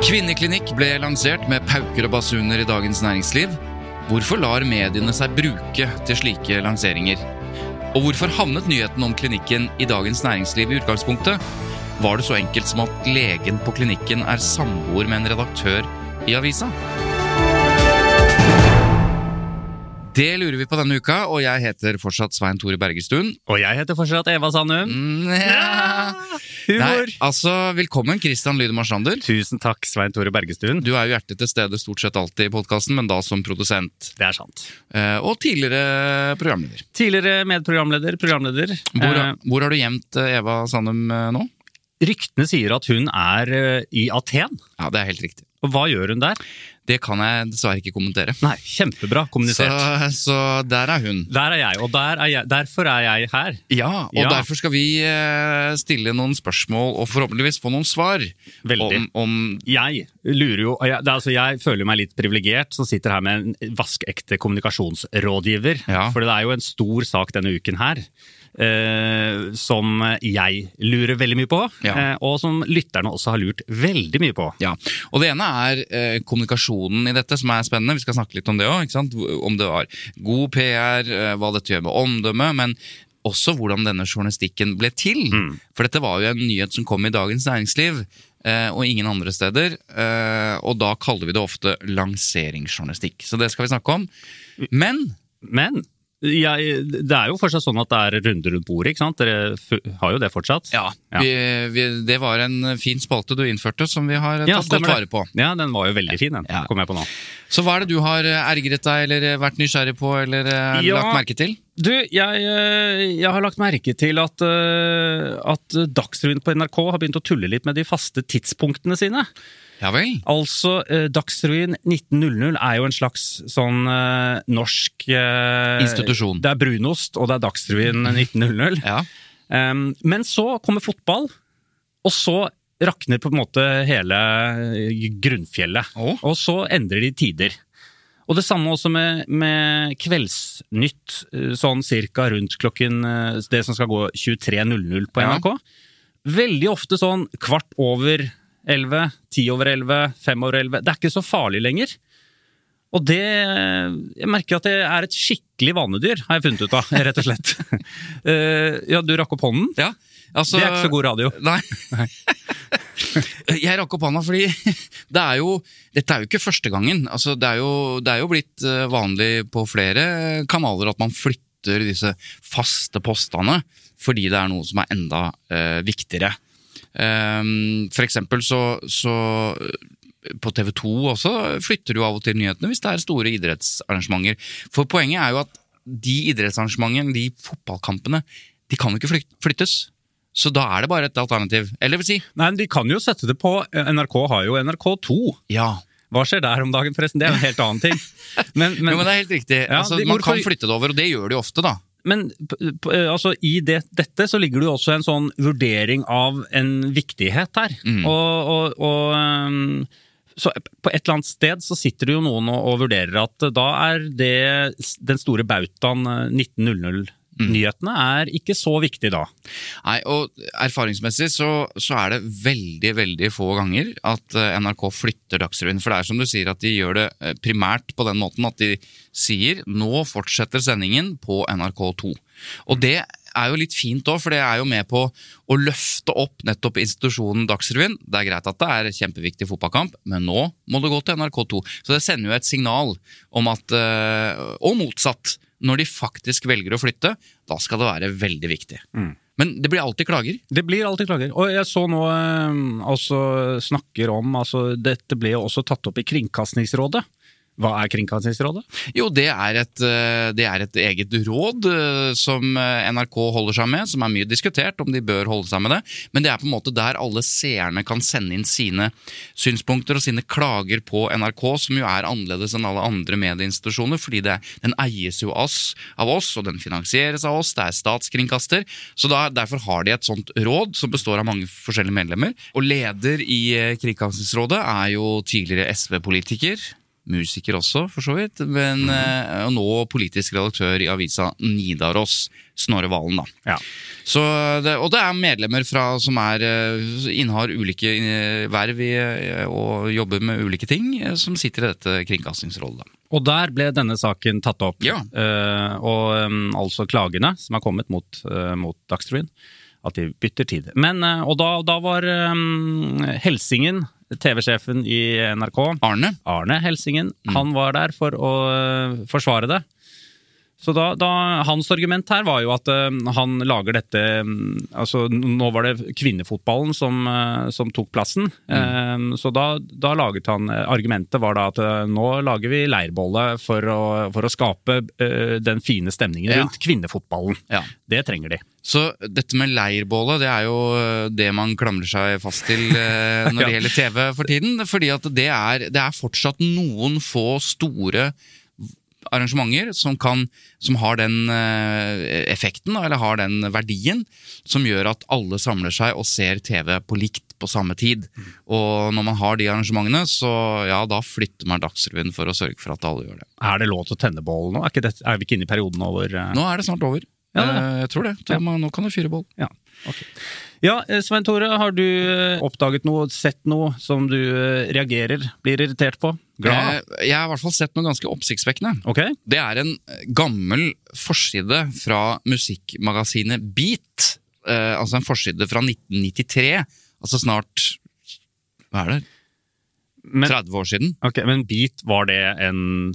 Kvinneklinikk ble lansert med pauker og basuner i Dagens Næringsliv. Hvorfor lar mediene seg bruke til slike lanseringer? Og hvorfor havnet nyheten om klinikken i Dagens Næringsliv i utgangspunktet? Var det så enkelt som at legen på klinikken er samboer med en redaktør i avisa? Det lurer vi på denne uka, og jeg heter fortsatt Svein Tore Bergestuen. Og jeg heter fortsatt Eva Sandum. Nja. Humor! Nei, altså, velkommen, Christian Lydemar Sander. Tusen takk, Svein Tore Bergestuen. Du er jo hjertet til stede stort sett alltid i podkasten, men da som produsent. Det er sant. Eh, og tidligere programleder. Tidligere medprogramleder, programleder. Hvor, Eh, hvor har du gjemt eh, Eva Sandum eh, nå? ryktene sier at hun er eh, i Aten. Ja, det er helt riktig. Og hva gjør hun der? Det kan jeg dessverre ikke kommentere. Nei, kjempebra kommunisert. så der er hun. Der er jeg, og der er jeg, derfor er jeg her. Ja, og Ja. derfor skal vi eh, stille noen spørsmål og forhåpentligvis få noen svar. Veldig. Om, om Jeg lurer jo, jeg, altså jeg føler meg litt privilegert som sitter her med en vaskeekte kommunikasjonsrådgiver. Ja. For det er jo en stor sak denne uken her. Eh, som jeg lurer veldig mye på, Ja. eh, og som lytterne også har lurt veldig mye på. Ja, og Det ene er eh, kommunikasjonen i dette, som er spennende. Vi skal snakke litt om det òg. Om det var god PR, eh, hva dette gjør med omdømmet. Men også hvordan denne journalistikken ble til. For dette var jo en nyhet som kom i Dagens Næringsliv. eh, Og ingen andre steder. eh, Og da kaller vi det ofte lanseringsjournalistikk. Så det skal vi snakke om. Men Men jeg, det er jo fortsatt sånn at det er runder rundt bordet, ikke sant? Dere har jo det fortsatt? ja, Ja. Vi, vi, det var en fin spalte du innførte, som vi har Ja, tatt godt stemmer vare på. Ja, den var jo veldig fin, den. Ja. Kom jeg på nå. Så hva er det du har eh, ergret deg, eller vært nysgjerrig på, eller eh, Ja. lagt merke til? Du, jeg, eh, jeg har lagt merke til at, eh, at Dagsrevyen på NRK har begynt å tulle litt med de faste tidspunktene sine. Ja vel? Altså, eh, Dagsrevyen 1900 er jo en slags sånn eh, norsk eh, Institusjon. Det er brunost, og det er Dagsrevyen 1900. Ja. Men så kommer fotball, og så rakner på en måte hele grunnfjellet. Oh. Og så endrer de tider. Og det samme også med, med Kveldsnytt, eh, sånn cirka rundt klokken eh, Det som skal gå 23.00 på Ja. NRK. Veldig ofte sånn kvart over 11, ti over 11, fem over 11. Det er ikke så farlig lenger. Og det Jeg merker at det er et skikkelig vanedyr, har jeg funnet ut av, rett og slett. Eh, ja, du rakk opp hånden? Ja, altså, Det er ikke så god radio. Nei. Jeg rakk opp hånda fordi det er jo, dette er jo ikke første gangen. Altså, det, er jo, det er jo blitt eh, vanlig på flere kanaler at man flytter disse faste postene fordi det er noe som er enda uh, viktigere. Um, for eksempel så, så eh, på TV 2 også flytter du av og til nyhetene hvis det er store idrettsarrangementer. For poenget er jo at de idrettsarrangementene, de fotballkampene, de kan jo ikke flyttes. Så da er det bare et alternativ. Eller vil si Nei, men De kan jo sette det på NRK har jo NRK2. Ja. Hva skjer der om dagen, forresten? Det er jo en helt annen ting. Men, Men, jo, men det er helt riktig. Ja, altså, de- man kan flytte det over, og det gjør de ofte, da. men altså, i det, dette så ligger det jo også en sånn vurdering av en viktighet her. Mm. Og, og, og um, så på et eller annet sted så sitter det jo noen og, og vurderer at da er det den store bautaen eh, 1900-nyhetene er ikke så viktig da. Nei, og Erfaringsmessig så, så er det veldig veldig få ganger at eh, NRK flytter Dagsrevyen. For det er som du sier, at de gjør det eh, primært på den måten at de sier nå fortsetter sendingen på NRK2. Og det er jo litt fint òg, for det er jo med på å løfte opp nettopp institusjonen Dagsrevyen. Det er greit at det er kjempeviktig fotballkamp, men nå må det gå til NRK2. Så det sender jo et signal om at eh, Og motsatt. Når de faktisk velger å flytte, da skal det være veldig viktig. Men det blir alltid klager. Det blir alltid klager. Og jeg så nå altså, også snakker om altså Dette ble jo også tatt opp i Kringkastingsrådet. Hva er Kringkastingsrådet? Jo, det er et, eh, det er et eget råd eh, som eh, NRK holder seg med, som er mye diskutert om de bør holde seg med det. Men det er på en måte der alle seerne kan sende inn sine synspunkter og sine klager på NRK, som jo er annerledes enn alle andre medieinstitusjoner, fordi det, den eies jo oss, av oss, og den finansieres av oss. Det er statskringkaster. Så da, derfor har de et sånt råd som består av mange forskjellige medlemmer. Og leder i Kringkastingsrådet er jo tidligere SV-politiker. Musiker også, for så vidt. Men eh, og nå politisk redaktør i avisa Nidaros, Snorre Valen, da. Ja. Så det, og det er medlemmer fra, som er, eh, innehar ulike eh, verv i, og jobber med ulike ting, som sitter i dette kringkastingsrådet. Og der ble denne saken tatt opp. Ja. Uh, og um, altså klagene som er kommet mot, uh, mot Dagsrevyen. At de bytter tid. Men, og da, da var um, Helsingen, TV-sjefen i NRK, Arne? Arne Helsingen, han var der for å eh, forsvare det. Så da, da, Hans argument her var jo at uh, han lager dette um, altså Nå var det kvinnefotballen som, uh, som tok plassen. Eh, så da, da laget han Argumentet var da at nå lager vi leirbolle for å, for å skape den fine stemningen Ja. rundt kvinnefotballen. Ja. Det trenger de. Så dette med leirbålet, det er jo det man klamrer seg fast til når det Ja. gjelder TV for tiden. Fordi at det er, det er fortsatt noen få store arrangementer som, kan, som har den eh, effekten, eller har den verdien, som gjør at alle samler seg og ser TV på likt på samme tid. Og når man har de arrangementene, så ja, da flytter man Dagsrevyen for å sørge for at alle gjør det. Er det lov til å tenne bål nå? Er, det, er vi ikke inne i perioden over eh, Nå er det snart over. Ja, det er. Eh, Jeg tror det. Da, man, nå kan du fyre bål. Ja, ok. Ja, eh, Svein Tore, har du eh, oppdaget noe, sett noe som du eh, reagerer, blir irritert på? Glad? Jeg har i hvert fall sett noe ganske oppsiktsvekkende. Okay. Det er en gammel forside fra musikkmagasinet Beat. Eh, altså en forside fra 1993. Altså snart Hva er det? Men, 30 år siden. ok, men Beat, var det en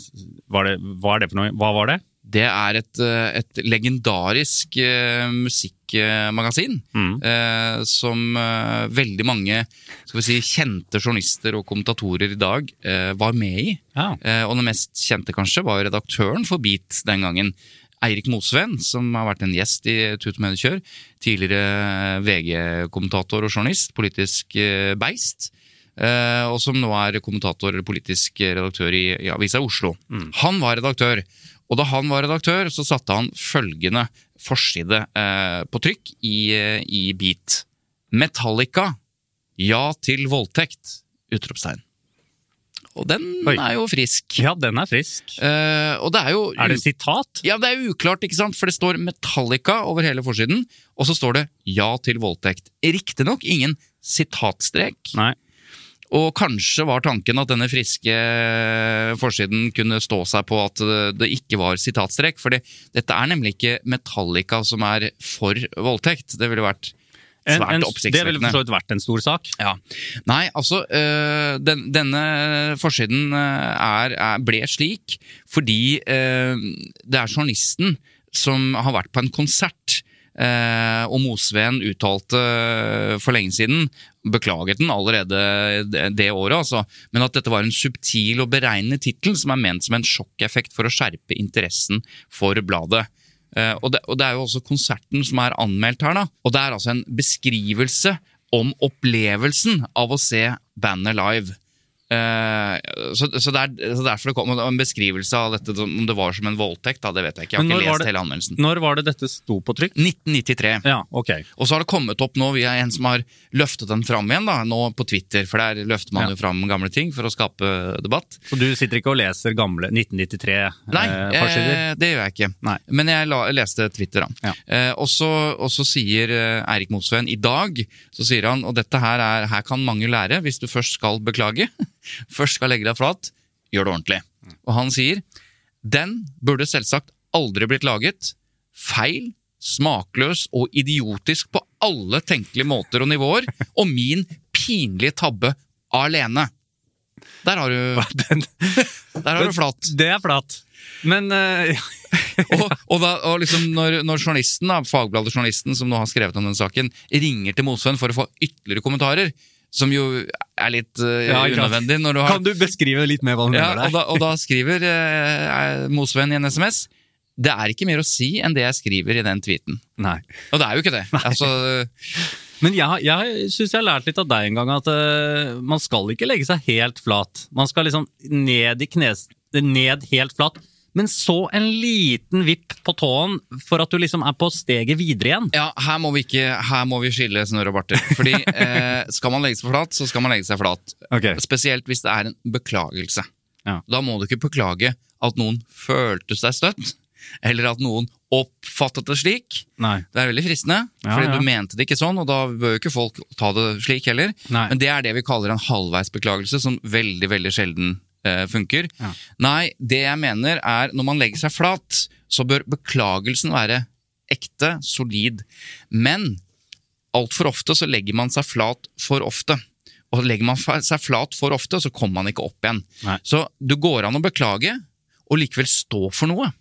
var det, Hva er det for noe? Hva var det? Det er et, eh, et legendarisk uh, musikkmagasin. Mm. uh, som uh, veldig mange skal vi si, kjente journalister og kommentatorer i dag var med i. Ja. Og den mest kjente kanskje var redaktøren for Beat den gangen. Eirik Mosveen, som har vært en gjest i Tut og Mediekjør. Tidligere VG-kommentator og journalist, politisk beist. Og som nå er kommentator eller politisk redaktør i, i Avisa Oslo. Han var redaktør. Og da han var redaktør, så satte han følgende forside eh, på trykk i, eh, i Beat. Metallica, ja til voldtekt! Utropstegn. Og den Oi. er jo frisk. ja, den er frisk. Eh, og det er jo Er det sitat? ja, det er uklart, ikke sant? For det står Metallica over hele forsiden, og så står det 'ja til voldtekt'. Riktignok ingen sitatstrek, Nei. Og kanskje var tanken at denne friske forsiden kunne stå seg på at det ikke var sitatstrek, for dette er nemlig ikke Metallica som er for voldtekt. Det ville vært svært oppsiktsvekkende. det ville for så vidt vært en stor sak. Ja. Nei, altså øh, den, Denne forsiden øh, er, er, ble slik fordi øh, det er journalisten som har vært på en konsert. Øh, og Mosveen uttalte øh, for lenge siden, beklaget den allerede det, det året, altså, men at dette var en subtil og beregnende tittel som er ment som en sjokkeffekt for å skjerpe interessen for bladet. Eh, og, det, og det er jo også konserten som er anmeldt her, da. Og det er altså en beskrivelse om opplevelsen av å se bandet live. Eh, så, så, det er, så derfor det kom en beskrivelse av dette, om det var som en voldtekt, da, det vet jeg ikke. Jeg har ikke lest det- hele anmeldelsen. Når var det dette sto på trykk? 1993. Ja, ok. Og så har det kommet opp nå via en som har løftet den fram igjen, da, nå på Twitter. For der løfter man Ja. jo fram gamle ting for å skape debatt. Så du sitter ikke og leser gamle 1993-forsider? Nei, eh, det gjør jeg ikke. Nei. Men jeg la, leste Twitter, da. Ja. Eh, og, så, og så sier eh, Eirik Mosveen i dag, så sier han, og dette her er Her kan mange lære, hvis du først skal beklage, først skal legge deg flat, gjør det ordentlig. Og han sier den burde selvsagt aldri blitt laget. Feil smakløs og idiotisk på alle tenkelige måter og nivåer, og min pinlige tabbe alene. Der har du, Den, der har du flat. det er flat. Men eh, Og, og, da, og liksom når, når journalisten, Fagbladet-journalisten som nå har skrevet om den saken, ringer til Mosveen for å få ytterligere kommentarer, som jo er litt uh, Ja, unødvendig når du har Kan du beskrive litt mer hva du ja, mener og, da, og da skriver uh, Mosveen i en SMS det er ikke mer å si enn det jeg skriver i den tweeten. Nei. Og det er jo ikke det. Altså, Men jeg, jeg syns jeg har lært litt av deg en gang at uh, man skal ikke legge seg helt flat. Man skal liksom ned i knes... Ned helt flat. Men så en liten vipp på tåen for at du liksom er på steget videre igjen. ja, her må vi ikke Her må vi skille snørr og barter. Fordi eh, skal man legge seg flat, så skal man legge seg flat. Okay. Spesielt hvis det er en beklagelse. Ja. Da må du ikke beklage at noen følte seg støtt, eller at noen oppfattet det slik. Nei. Det er veldig fristende, Ja, fordi ja. du mente det ikke sånn, og da bør jo ikke folk ta det slik heller. Nei. Men det er det vi kaller en halvveisbeklagelse, som veldig, veldig sjelden funker. Ja. Nei, det jeg mener er, når man legger seg flat, så bør beklagelsen være ekte, solid. Men altfor ofte så legger man seg flat for ofte. Og legger man seg flat for ofte, så kommer man ikke opp igjen. Nei. Så det går an å beklage, og likevel stå for noe.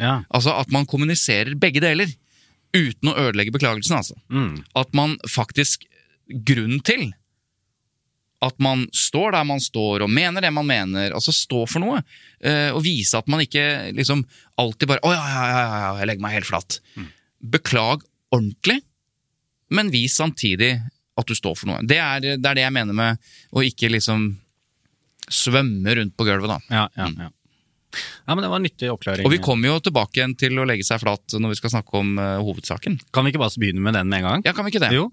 Ja. Altså at man kommuniserer begge deler, uten å ødelegge beklagelsen. altså. Mm. At man faktisk Grunnen til at man står der man står og mener det man mener, altså stå for noe, eh, og vise at man ikke liksom alltid bare 'Å ja, ja, ja, ja, jeg legger meg helt flat'. Beklag ordentlig, men vis samtidig at du står for noe. Det er det, er det jeg mener med å ikke liksom svømme rundt på gulvet, da. Ja, ja, ja. Ja, men det var en nyttig oppklaring. Og vi kommer jo tilbake igjen til å legge seg flat når vi skal snakke om uh, hovedsaken. Kan vi ikke bare begynne med den med en gang? Ja, kan vi ikke det? Jo.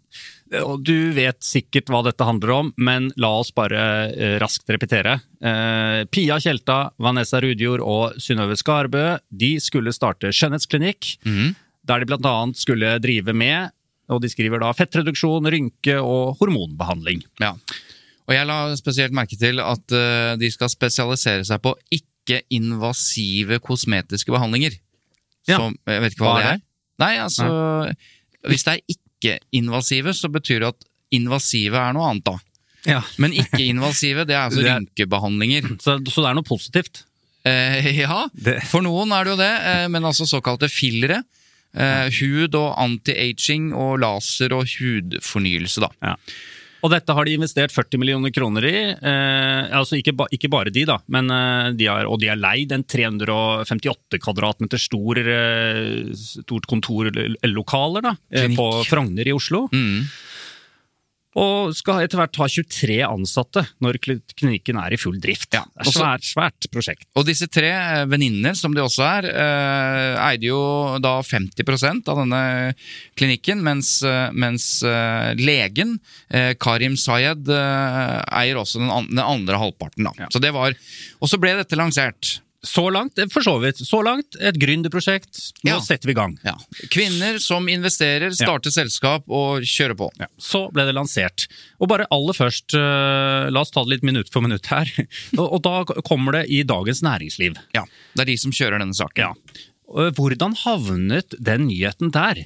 Du vet sikkert hva dette handler om, men la oss bare eh, raskt repetere. Eh, Pia Tjelta, Vanessa Rudjord og Synnøve Skarbø de skulle starte skjønnhetsklinikk, Mm. der de annet skulle drive med, og de skriver da fettreduksjon, rynke og hormonbehandling. Ja. Og jeg la spesielt merke til at de skal spesialisere seg på ikke-invasive kosmetiske behandlinger. Ja. Som, jeg vet ikke hva, Hva det er. Nei, altså Hvis det er ikke-invasive, så betyr det at invasive er noe annet, da. Ja. Men ikke-invasive, det er altså Det er- rynkebehandlinger. Så, så det er noe positivt? Eh, ja, Det- for noen er det jo det, eh, men altså såkalte fillere. Eh, hud og anti-aging og laser og hudfornyelse, da. Ja. Og dette har de investert 40 millioner kroner i. Eh, altså ikke, ba, ikke bare de, da, men eh, de har, og de har leid en 358 kvadratmeter stor, eh, stort kontorlokaler da, eh, på Frogner i Oslo. Mm. Og skal etter hvert ha 23 ansatte når klinikken er i full drift. Ja, Det er svært, svært prosjekt. Og disse tre venninnene, som de også er, eh, eide jo da 50% av denne klinikken, mens, eh, mens eh, legen, Karim Sayed, eier også den, den andre halvparten. Da. Ja. Så det var, og så ble dette lansert. Så langt, eh, for så vidt, så langt et gründerprosjekt. Nå Ja. setter vi i gang. Ja. Kvinner som investerer, starter selskap og kjører på. Ja, så ble det lansert. Og bare aller først, eh, la oss ta det litt minutt for minutt her. og, da kommer det i Dagens Næringsliv. Ja, Det er de som kjører denne saken. Ja. Hvordan havnet den nyheten der?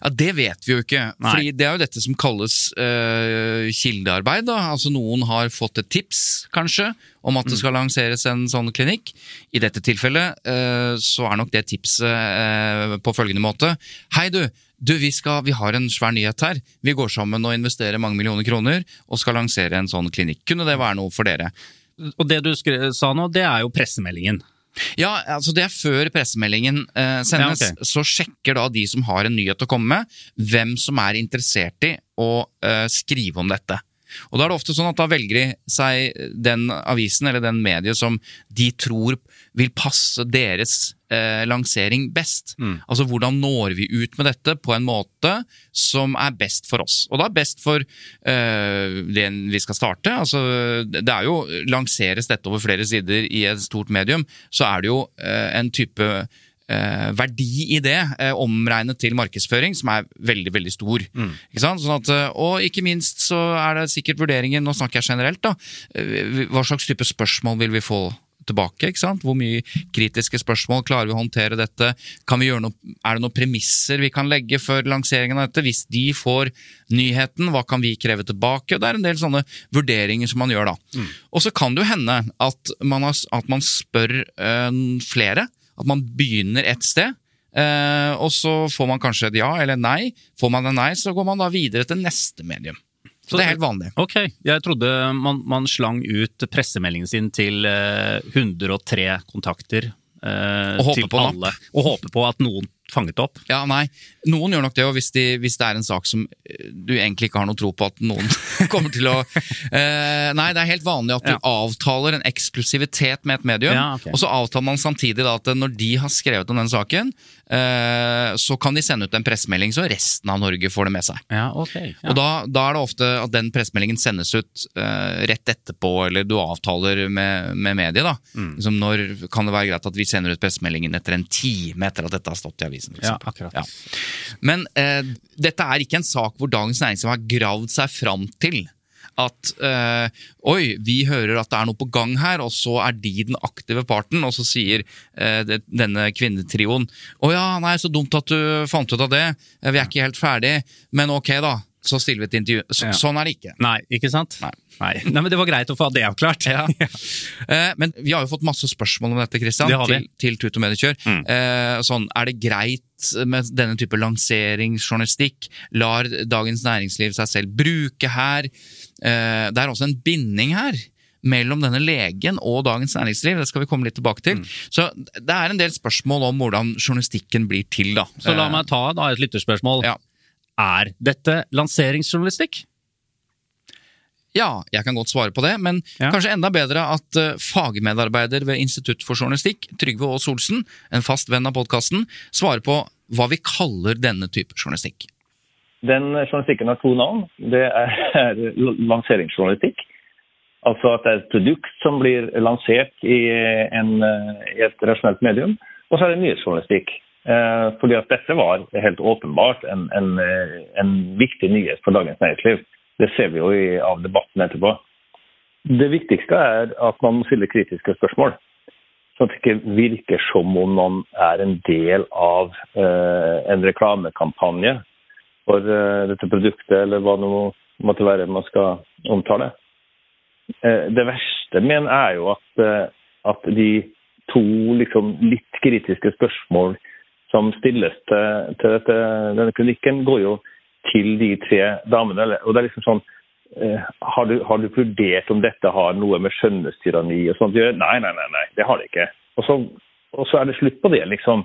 Ja, Det vet vi jo ikke. Nei. fordi Det er jo dette som kalles uh, kildearbeid. da. Altså Noen har fått et tips, kanskje, om at det skal lanseres en sånn klinikk. I dette tilfellet uh, så er nok det tipset uh, på følgende måte. Hei, du. Du, vi, skal, vi har en svær nyhet her. Vi går sammen og investerer mange millioner kroner og skal lansere en sånn klinikk. Kunne det være noe for dere? Og det du skre, sa nå, det er jo pressemeldingen. Ja, altså det er før pressemeldingen eh, sendes. Ja, okay. Så sjekker da de som har en nyhet å komme med, hvem som er interessert i å eh, skrive om dette. Og da er det ofte sånn at da velger de seg den avisen eller den mediet som de tror vil passe deres eh, lansering best. Altså hvordan når vi ut med dette på en måte som er best for oss. Og da best for eh, det vi skal starte. Altså, det er jo, Lanseres dette over flere sider i et stort medium, så er det jo eh, en type eh, verdi i det, eh, omregnet til markedsføring, som er veldig veldig stor. Ikke sant? Sånn at, eh, og ikke minst så er det sikkert vurderingen, nå snakker jeg generelt, da, eh, hva slags type spørsmål vil vi få tilbake. ikke sant? Hvor mye kritiske spørsmål klarer vi å håndtere dette? Kan vi gjøre noe, er det noen premisser vi kan legge for lanseringen av dette? Hvis de får nyheten, hva kan vi kreve tilbake? Det er en del sånne vurderinger som man gjør da. Og så kan det jo hende at man, har, at man spør øh, flere. At man begynner et sted. eh, og så får man kanskje et ja eller nei. Får man et nei, så går man da videre til neste medium. Så det er helt vanlig. Ok, jeg trodde man, man slang ut pressemeldingen sin til eh, 103 kontakter. eh, Og håper til på napp. alle. Og håper på at noen fanget opp. Ja, nei. Noen gjør nok det, og hvis, de, hvis det er en sak som eh, du egentlig ikke har noe tro på at noen kommer til å uh, Nei, det er helt vanlig at du Ja. avtaler en eksklusivitet med et medium, Ja, okay. og så avtaler man samtidig da at når de har skrevet om den saken, så kan de sende ut en pressemelding, så resten av Norge får det med seg. Ja, okay, Ja. Og da, da er det ofte at den pressemeldingen sendes ut uh, rett etterpå, eller du avtaler med, med mediet. da. Mm. Liksom når kan det være greit at vi sender ut pressemeldingen etter en time etter at dette har stått i avisen? ja, akkurat. Ja. Men uh, dette er ikke en sak hvor Dagens Næringsliv har gravd seg fram til at eh, oi, vi hører at det er noe på gang her, og så er de den aktive parten, og så sier eh, det, denne kvinnetrioen å ja, nei, så dumt at du fant ut av det, vi er ikke helt ferdig, men ok da, så stiller vi et intervju. Så, Ja. Sånn er det ikke. Nei, ikke sant? Nei. Nei. Nei, men Det var greit å få det avklart. Ja. Eh, men vi har jo fått masse spørsmål om dette, Christian, Det til, til Tut og Mediekjør. Mm. Eh, sånn, er det greit med denne type lanseringsjournalistikk? Lar Dagens Næringsliv seg selv bruke her? Eh, det er også en binding her mellom denne legen og Dagens Næringsliv. Det skal vi komme litt tilbake til. Så det er en del spørsmål om hvordan journalistikken blir til. da. Så la Eh, meg ta da et lytterspørsmål. Ja. Er dette lanseringsjournalistikk? Ja, jeg kan godt svare på det, men Ja. kanskje enda bedre at eh, fagmedarbeider ved Institutt for journalistikk, Trygve Aas Olsen, en fast venn av podkasten, svarer på hva vi kaller denne type journalistikk. Den journalistikken har to navn. Det er lanseringsjournalistikk. Altså at det er et produkt som blir lansert i, en, i et rasjonelt medium. Og så er det nyhetsjournalistikk. Eh, fordi at dette var helt åpenbart en, en, en viktig nyhet for Dagens Næringsliv. Det ser vi jo i, av debatten etterpå. Det viktigste er at man må stille kritiske spørsmål. Sånn at det ikke virker som om man er en del av eh, en reklamekampanje for eh, dette produktet, eller hva det måtte være man skal omtale. Eh, det verste men er jo at, eh, at de to liksom, litt kritiske spørsmål som stilles til, til dette, denne klinikken, går jo til de tre damene. Og det er liksom sånn har, du, har du vurdert om dette har noe med skjønnhetstyranni og sånt? Nei, nei, nei, nei, det har det ikke. Og så, og så er det slutt på det, liksom.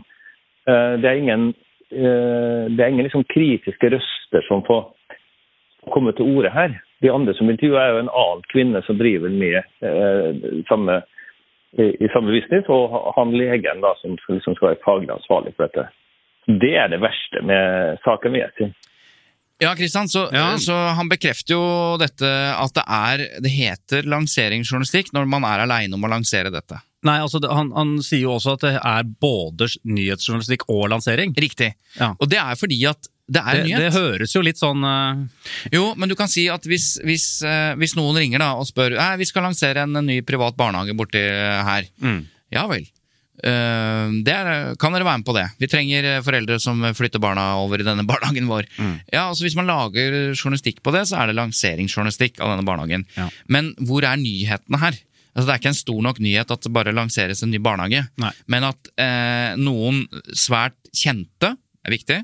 Det er ingen, det er ingen liksom kritiske røster som får komme til orde her. De andre som intervjuer er jo en annen kvinne som driver med eh, samme, i, i samme business, og han legen da, som, som liksom skal være faglig ansvarlig for dette. Det er det verste med saken, vil jeg si. Ja, Kristian, så, Ja. så han bekrefter jo dette at det er Det heter lanseringsjournalistikk når man er aleine om å lansere dette. Nei, altså han, han sier jo også at det er både nyhetsjournalistikk og lansering. Riktig. Ja. Og det er fordi at det er Det, nyhet. det høres jo litt sånn uh... Jo, men du kan si at hvis, hvis, uh, hvis noen ringer da og spør Nei, vi skal lansere en ny privat barnehage borti eh, her. mm. Ja vel. Uh, det er, kan dere være med på det? Vi trenger foreldre som flytter barna over i denne barnehagen vår. Ja, altså Hvis man lager journalistikk på det, så er det lanseringsjournalistikk av denne barnehagen. Ja. Men hvor er nyhetene her? Altså Det er ikke en stor nok nyhet at det bare lanseres en ny barnehage. Nei. Men at eh, noen svært kjente er viktig.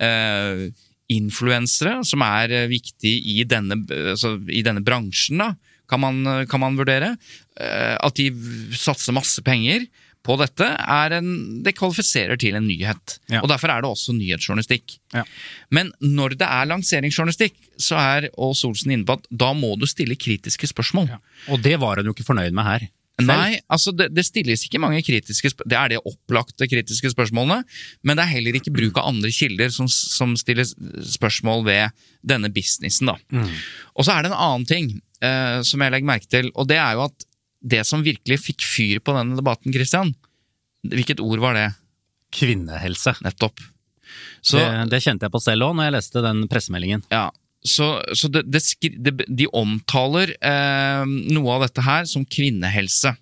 Eh, Influensere, som er viktige viktig i denne, altså, i denne bransjen, da, kan man, kan man vurdere. Eh, at de satser masse penger på dette, er en, det kvalifiserer til en nyhet. Ja. Og Derfor er det også nyhetsjournalistikk. Ja. Men når det er lanseringsjournalistikk, så er Ås Olsen inne på at da må du stille kritiske spørsmål. Og det var han jo ikke fornøyd med her. Selv. Nei, altså det, det stilles ikke mange kritiske spørsmål. Det er de opplagte kritiske spørsmålene, men det er heller ikke bruk av andre kilder som, som stiller spørsmål ved denne businessen. da. Mm. Og så er det en annen ting eh, som jeg legger merke til, og det er jo at det som virkelig fikk fyr på denne debatten, Christian, hvilket ord var det? Kvinnehelse. Nettopp. Så, det, det kjente jeg på selv òg, når jeg leste den pressemeldingen. Ja, så, så det, det, skri- de omtaler eh, noe av dette her som kvinnehelse.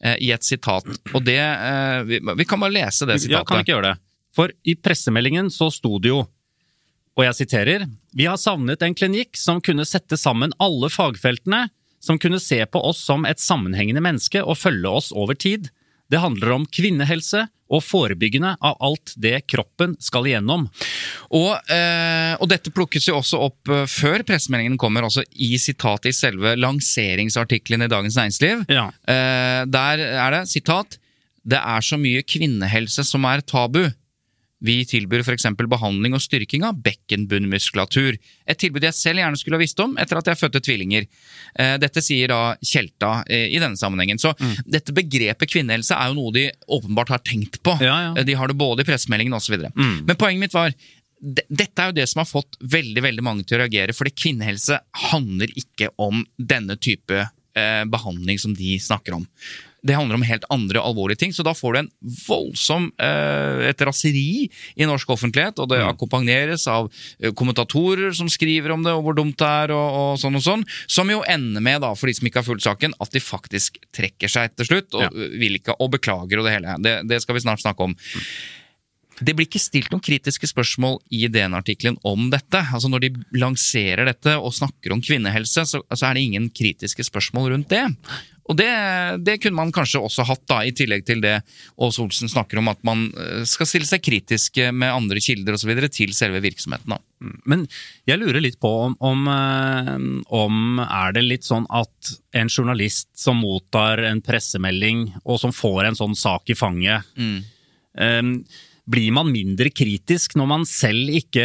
eh, i et sitat. Og det eh, vi, vi kan bare lese det sitatet. Ja, kan vi ikke gjøre det? For i pressemeldingen så sto det jo, og jeg siterer, Vi har savnet en klinikk som kunne sette sammen alle fagfeltene, som kunne se på oss som et sammenhengende menneske og følge oss over tid. Det handler om kvinnehelse og forebyggende av alt det kroppen skal igjennom. Og, eh, og dette plukkes jo også opp eh, før pressemeldingen kommer, altså i sitatet i selve lanseringsartikkelen i Dagens Næringsliv. Ja. Eh, der er det sitat Det er så mye kvinnehelse som er tabu. Vi tilbyr f.eks. behandling og styrking av bekkenbunnmuskulatur. Et tilbud jeg selv gjerne skulle ha visst om etter at jeg fødte tvillinger. Eh, Dette sier da Tjelta eh, i denne sammenhengen. Så dette begrepet kvinnehelse er jo noe de åpenbart har tenkt på. Ja, ja. Eh, De har det både i pressemeldingen osv. Mm. Men poenget mitt var dette er jo det som har fått veldig veldig mange til å reagere, fordi kvinnehelse handler ikke om denne type eh, behandling som de snakker om. Det handler om helt andre alvorlige ting, så da får du en voldsom eh, et raseri i norsk offentlighet, og det akkompagneres av eh, kommentatorer som skriver om det, og hvor dumt det er, og, og sånn og sånn, som jo ender med, da, for de som ikke har fulgt saken, at de faktisk trekker seg til slutt, og, Ja. vil ikke, og beklager og det hele. Det, det skal vi snart snakke om. Det blir ikke stilt noen kritiske spørsmål i DN-artikkelen om dette. Altså Når de lanserer dette og snakker om kvinnehelse, så, så er det ingen kritiske spørsmål rundt det. Og det, det kunne man kanskje også hatt, da, i tillegg til det Ås Olsen snakker om at man eh, skal stille seg kritiske med andre kilder osv. til selve virksomheten. da. Men jeg lurer litt på om, om, eh, om er det litt sånn at en journalist som mottar en pressemelding, og som får en sånn sak i fanget, eh, blir man mindre kritisk når man selv ikke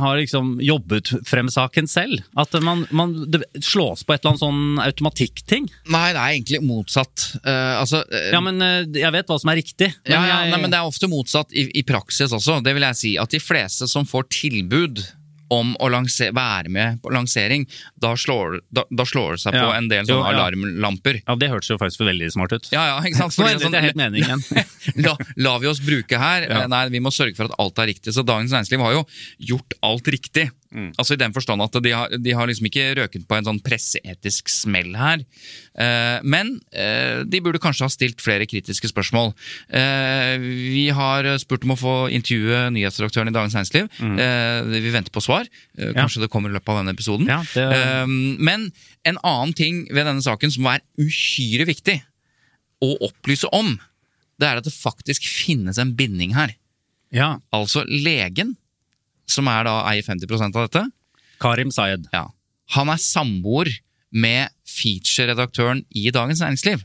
har liksom jobbet frem saken selv? At man, man det slås på et eller annet sånn automatikk-ting? Nei, det er egentlig motsatt. Uh, altså, uh, Ja, men uh, jeg vet hva som er riktig. men ja, ja, jeg- nei, men Det er ofte motsatt i, i praksis også. Det vil jeg si at De fleste som får tilbud om å være med på lansering, da slår, da, da slår det seg på en del Jo, sånne ja. alarmlamper. Ja, det hørtes jo faktisk veldig smart ut. Ja, ja, ikke sant? Fordi endret jeg helt meningen. la, la vi oss bruke her? Ja. Nei, vi må sørge for at alt er riktig. Så Dagens Næringsliv har jo gjort alt riktig. Mm. Altså I den forstand at de har, de har liksom ikke røket på en sånn presseetisk smell her. Eh, men eh, de burde kanskje ha stilt flere kritiske spørsmål. Eh, vi har spurt om å få intervjue nyhetsredaktøren i Dagens Næringsliv. Eh, vi venter på svar. Eh, kanskje det kommer i løpet av denne episoden. Mm. Ja, det- Eh, men en annen ting ved denne saken som er uhyre viktig å opplyse om, det er at det faktisk finnes en binding her. Ja. Altså legen, som er da eier 50% av dette, Karim Sayed. ja, han er samboer med feature-redaktøren i Dagens Næringsliv.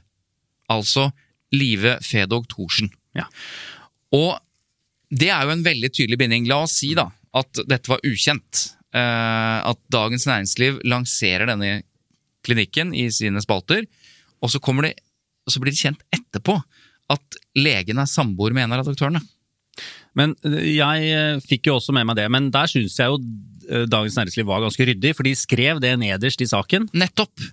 Altså Live Fedog Thorsen. Ja. Og det er jo en veldig tydelig binding. La oss si da at dette var ukjent. Eh, at Dagens Næringsliv lanserer denne klinikken i sine spalter, og så, og så blir det kjent etterpå at legen er samboer med en av redaktørene. Men eh, jeg eh, fikk jo også med meg det, men der syns jeg jo eh, Dagens Næringsliv var ganske ryddig, for de skrev det nederst i saken. Nettopp!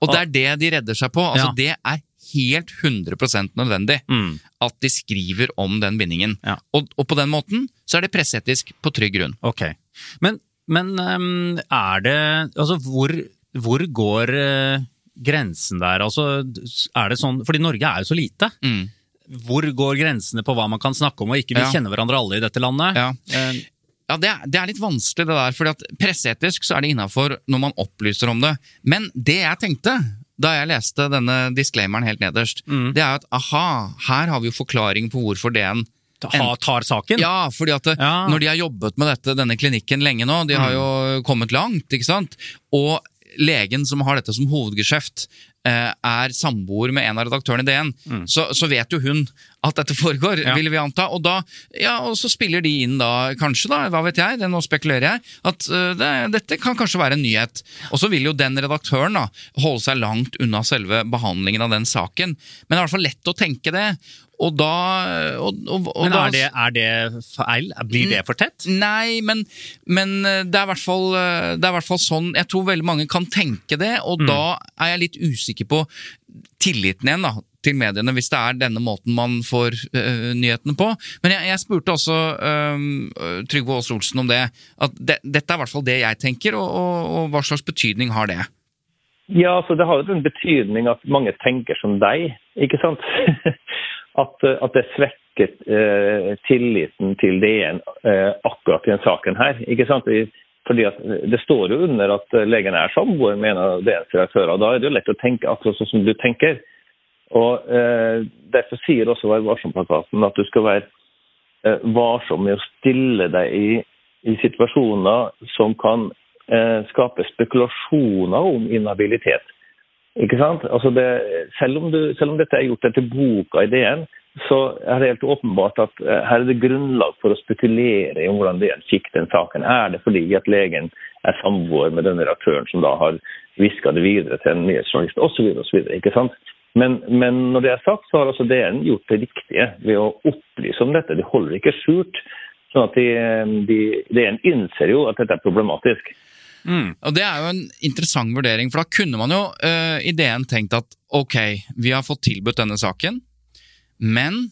Og det er det de redder seg på. Altså, Ja. Det er helt 100 nødvendig Mm. at de skriver om den bindingen. Ja. Og, og på den måten så er det presseetisk på trygg grunn. Ok. Men, men ehm, er det Altså, hvor, hvor går grensen der? Altså, er det sånn Fordi Norge er jo så lite. Mm. Hvor går grensene på hva man kan snakke om og ikke? Vi Ja. kjenner hverandre alle i dette landet. Ja. Eh, Ja, det er, det er litt vanskelig det der, fordi at presseetisk så er det innafor når man opplyser om det. Men det jeg tenkte da jeg leste denne disclaimeren helt nederst, Mm. det er at aha, her har vi jo forklaring på hvorfor DN ha, tar saken? Ja, fordi at Ja. når de har jobbet med dette, denne klinikken lenge nå, de har jo kommet langt, ikke sant? Og legen som har dette som hovedgeskjeft, eh, er samboer med en av redaktørene i DN, så, så vet jo hun at dette foregår, Ja. vil vi anta. Og, da, ja, og så spiller de inn da, kanskje, da, hva vet jeg, det, nå spekulerer jeg, at uh, det, dette kan kanskje være en nyhet. Og så vil jo den redaktøren da holde seg langt unna selve behandlingen av den saken. Men det er i hvert fall lett å tenke det. Og da og, og, og Men er det, er det feil? Blir det for tett? Nei, men, men eh, det, er i hvert fall, eh, det er i hvert fall sånn Jeg tror veldig mange kan tenke det, og da er jeg litt usikker på tilliten igjen da, til mediene, hvis det er denne måten man får uh, nyhetene på. Men jeg, jeg spurte også uh, Trygve Aas Olsen om det. At de, dette er i hvert fall det jeg tenker, og, og, og hva slags betydning har det? Ja, altså Det har jo en betydning at mange tenker som deg, ikke sant? At, eh, at det svekker uh, tilliten til DN akkurat i denne saken her. ikke sant? Fordi at Det står jo under at legen er samboer med en av DNs redaktører. Da er det jo lett å tenke akkurat sånn som du tenker. Og eh, Derfor sier også Vær varsom-plakaten at du skal være eh, varsom med å stille deg i, i situasjoner som kan eh, skape spekulasjoner om inhabilitet. Ikke sant? Altså det, selv, om du, selv, om dette er gjort etter boka i DN, så er det helt åpenbart at uh, her er det grunnlag for å spekulere om hvordan DN fikk den saken. Er det fordi at legen er samboer med denne redaktøren som da har hviska det videre til en nyhetsjournalist osv. osv. Ikke sant? Men, men når det er sagt, så har altså DN gjort det riktige ved å opplyse om dette. De holder ikke skjult. sånn at de, de, DN innser jo at dette er problematisk. Mm. Og Det er jo en interessant vurdering, for da kunne man jo uh, DN tenkt at ok, vi har fått tilbudt denne saken, men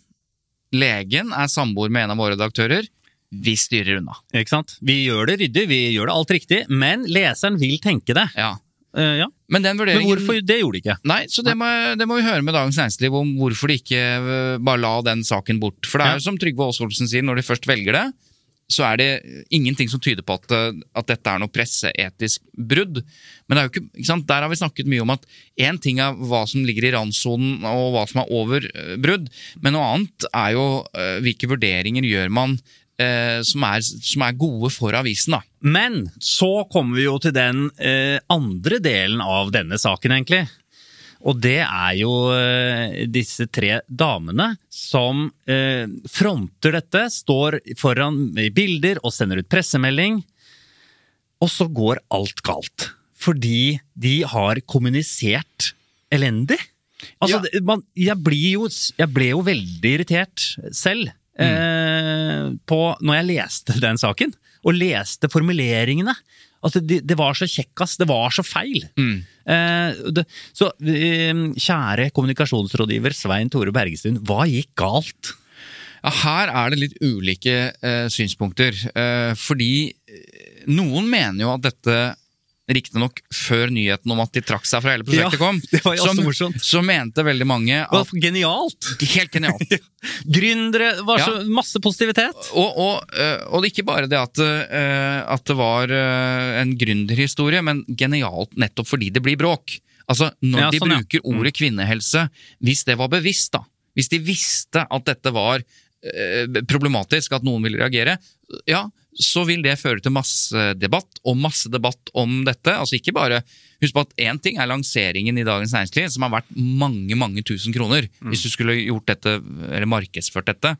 legen er samboer med en av våre redaktører. Vi styrer unna. Ikke sant? Vi gjør det ryddig, vi gjør det alt riktig, men leseren vil tenke det. Ja. Uh, ja. Men, den men hvorfor det gjorde de ikke? Nei, så det må, det må vi høre med Dagens Næringsliv om hvorfor de ikke uh, bare la den saken bort. For det er jo som Trygve Aasvoldsen sier, når de først velger det, så er det ingenting som tyder på at, at dette er noe presseetisk brudd. Men ikke, ikke der har vi snakket mye om at én ting er hva som ligger i randsonen og hva som er over brudd, men noe annet er jo hvilke vurderinger gjør man uh, som, er, som, er, gode for avisen. da. Men så kommer vi jo til den andre delen av denne saken, egentlig. Og det er jo eh, disse tre damene som eh, fronter dette, står foran i bilder og sender ut pressemelding. Og så går alt galt. Fordi de har kommunisert elendig. Altså, ja. man, jeg, jo, jeg, ble jo veldig irritert selv mm. eh, på, når jeg leste den saken. Og leste formuleringene. Altså, det, det var så kjekkas, det var så feil. Mm. Eh, det, så eh, kjære kommunikasjonsrådgiver Svein Tore Bergestuen, hva gikk galt? Ja, her er det litt ulike eh, synspunkter. Eh, fordi eh, noen mener jo at dette Riktignok før nyheten om at de trakk seg fra hele prosjektet ja, kom, det var så, morsomt. så mente veldig mange at Genialt! Helt genialt. Gründere var så masse positivitet. Og, og, eh, og, ikke bare det at, eh, at det var eh, en gründerhistorie, men genialt nettopp fordi det blir bråk. Altså, Når ja, de sånn, bruker ja. ordet mm. kvinnehelse, hvis det var bevisst, da. Hvis de visste at dette var problematisk, at noen ville reagere, ja, så vil det føre til masse debatt, og masse debatt om dette. Altså ikke bare, Husk på at én ting er lanseringen i Dagens Næringsliv, som har vært mange mange tusen kroner mm. hvis du skulle gjort dette, eller markedsført dette.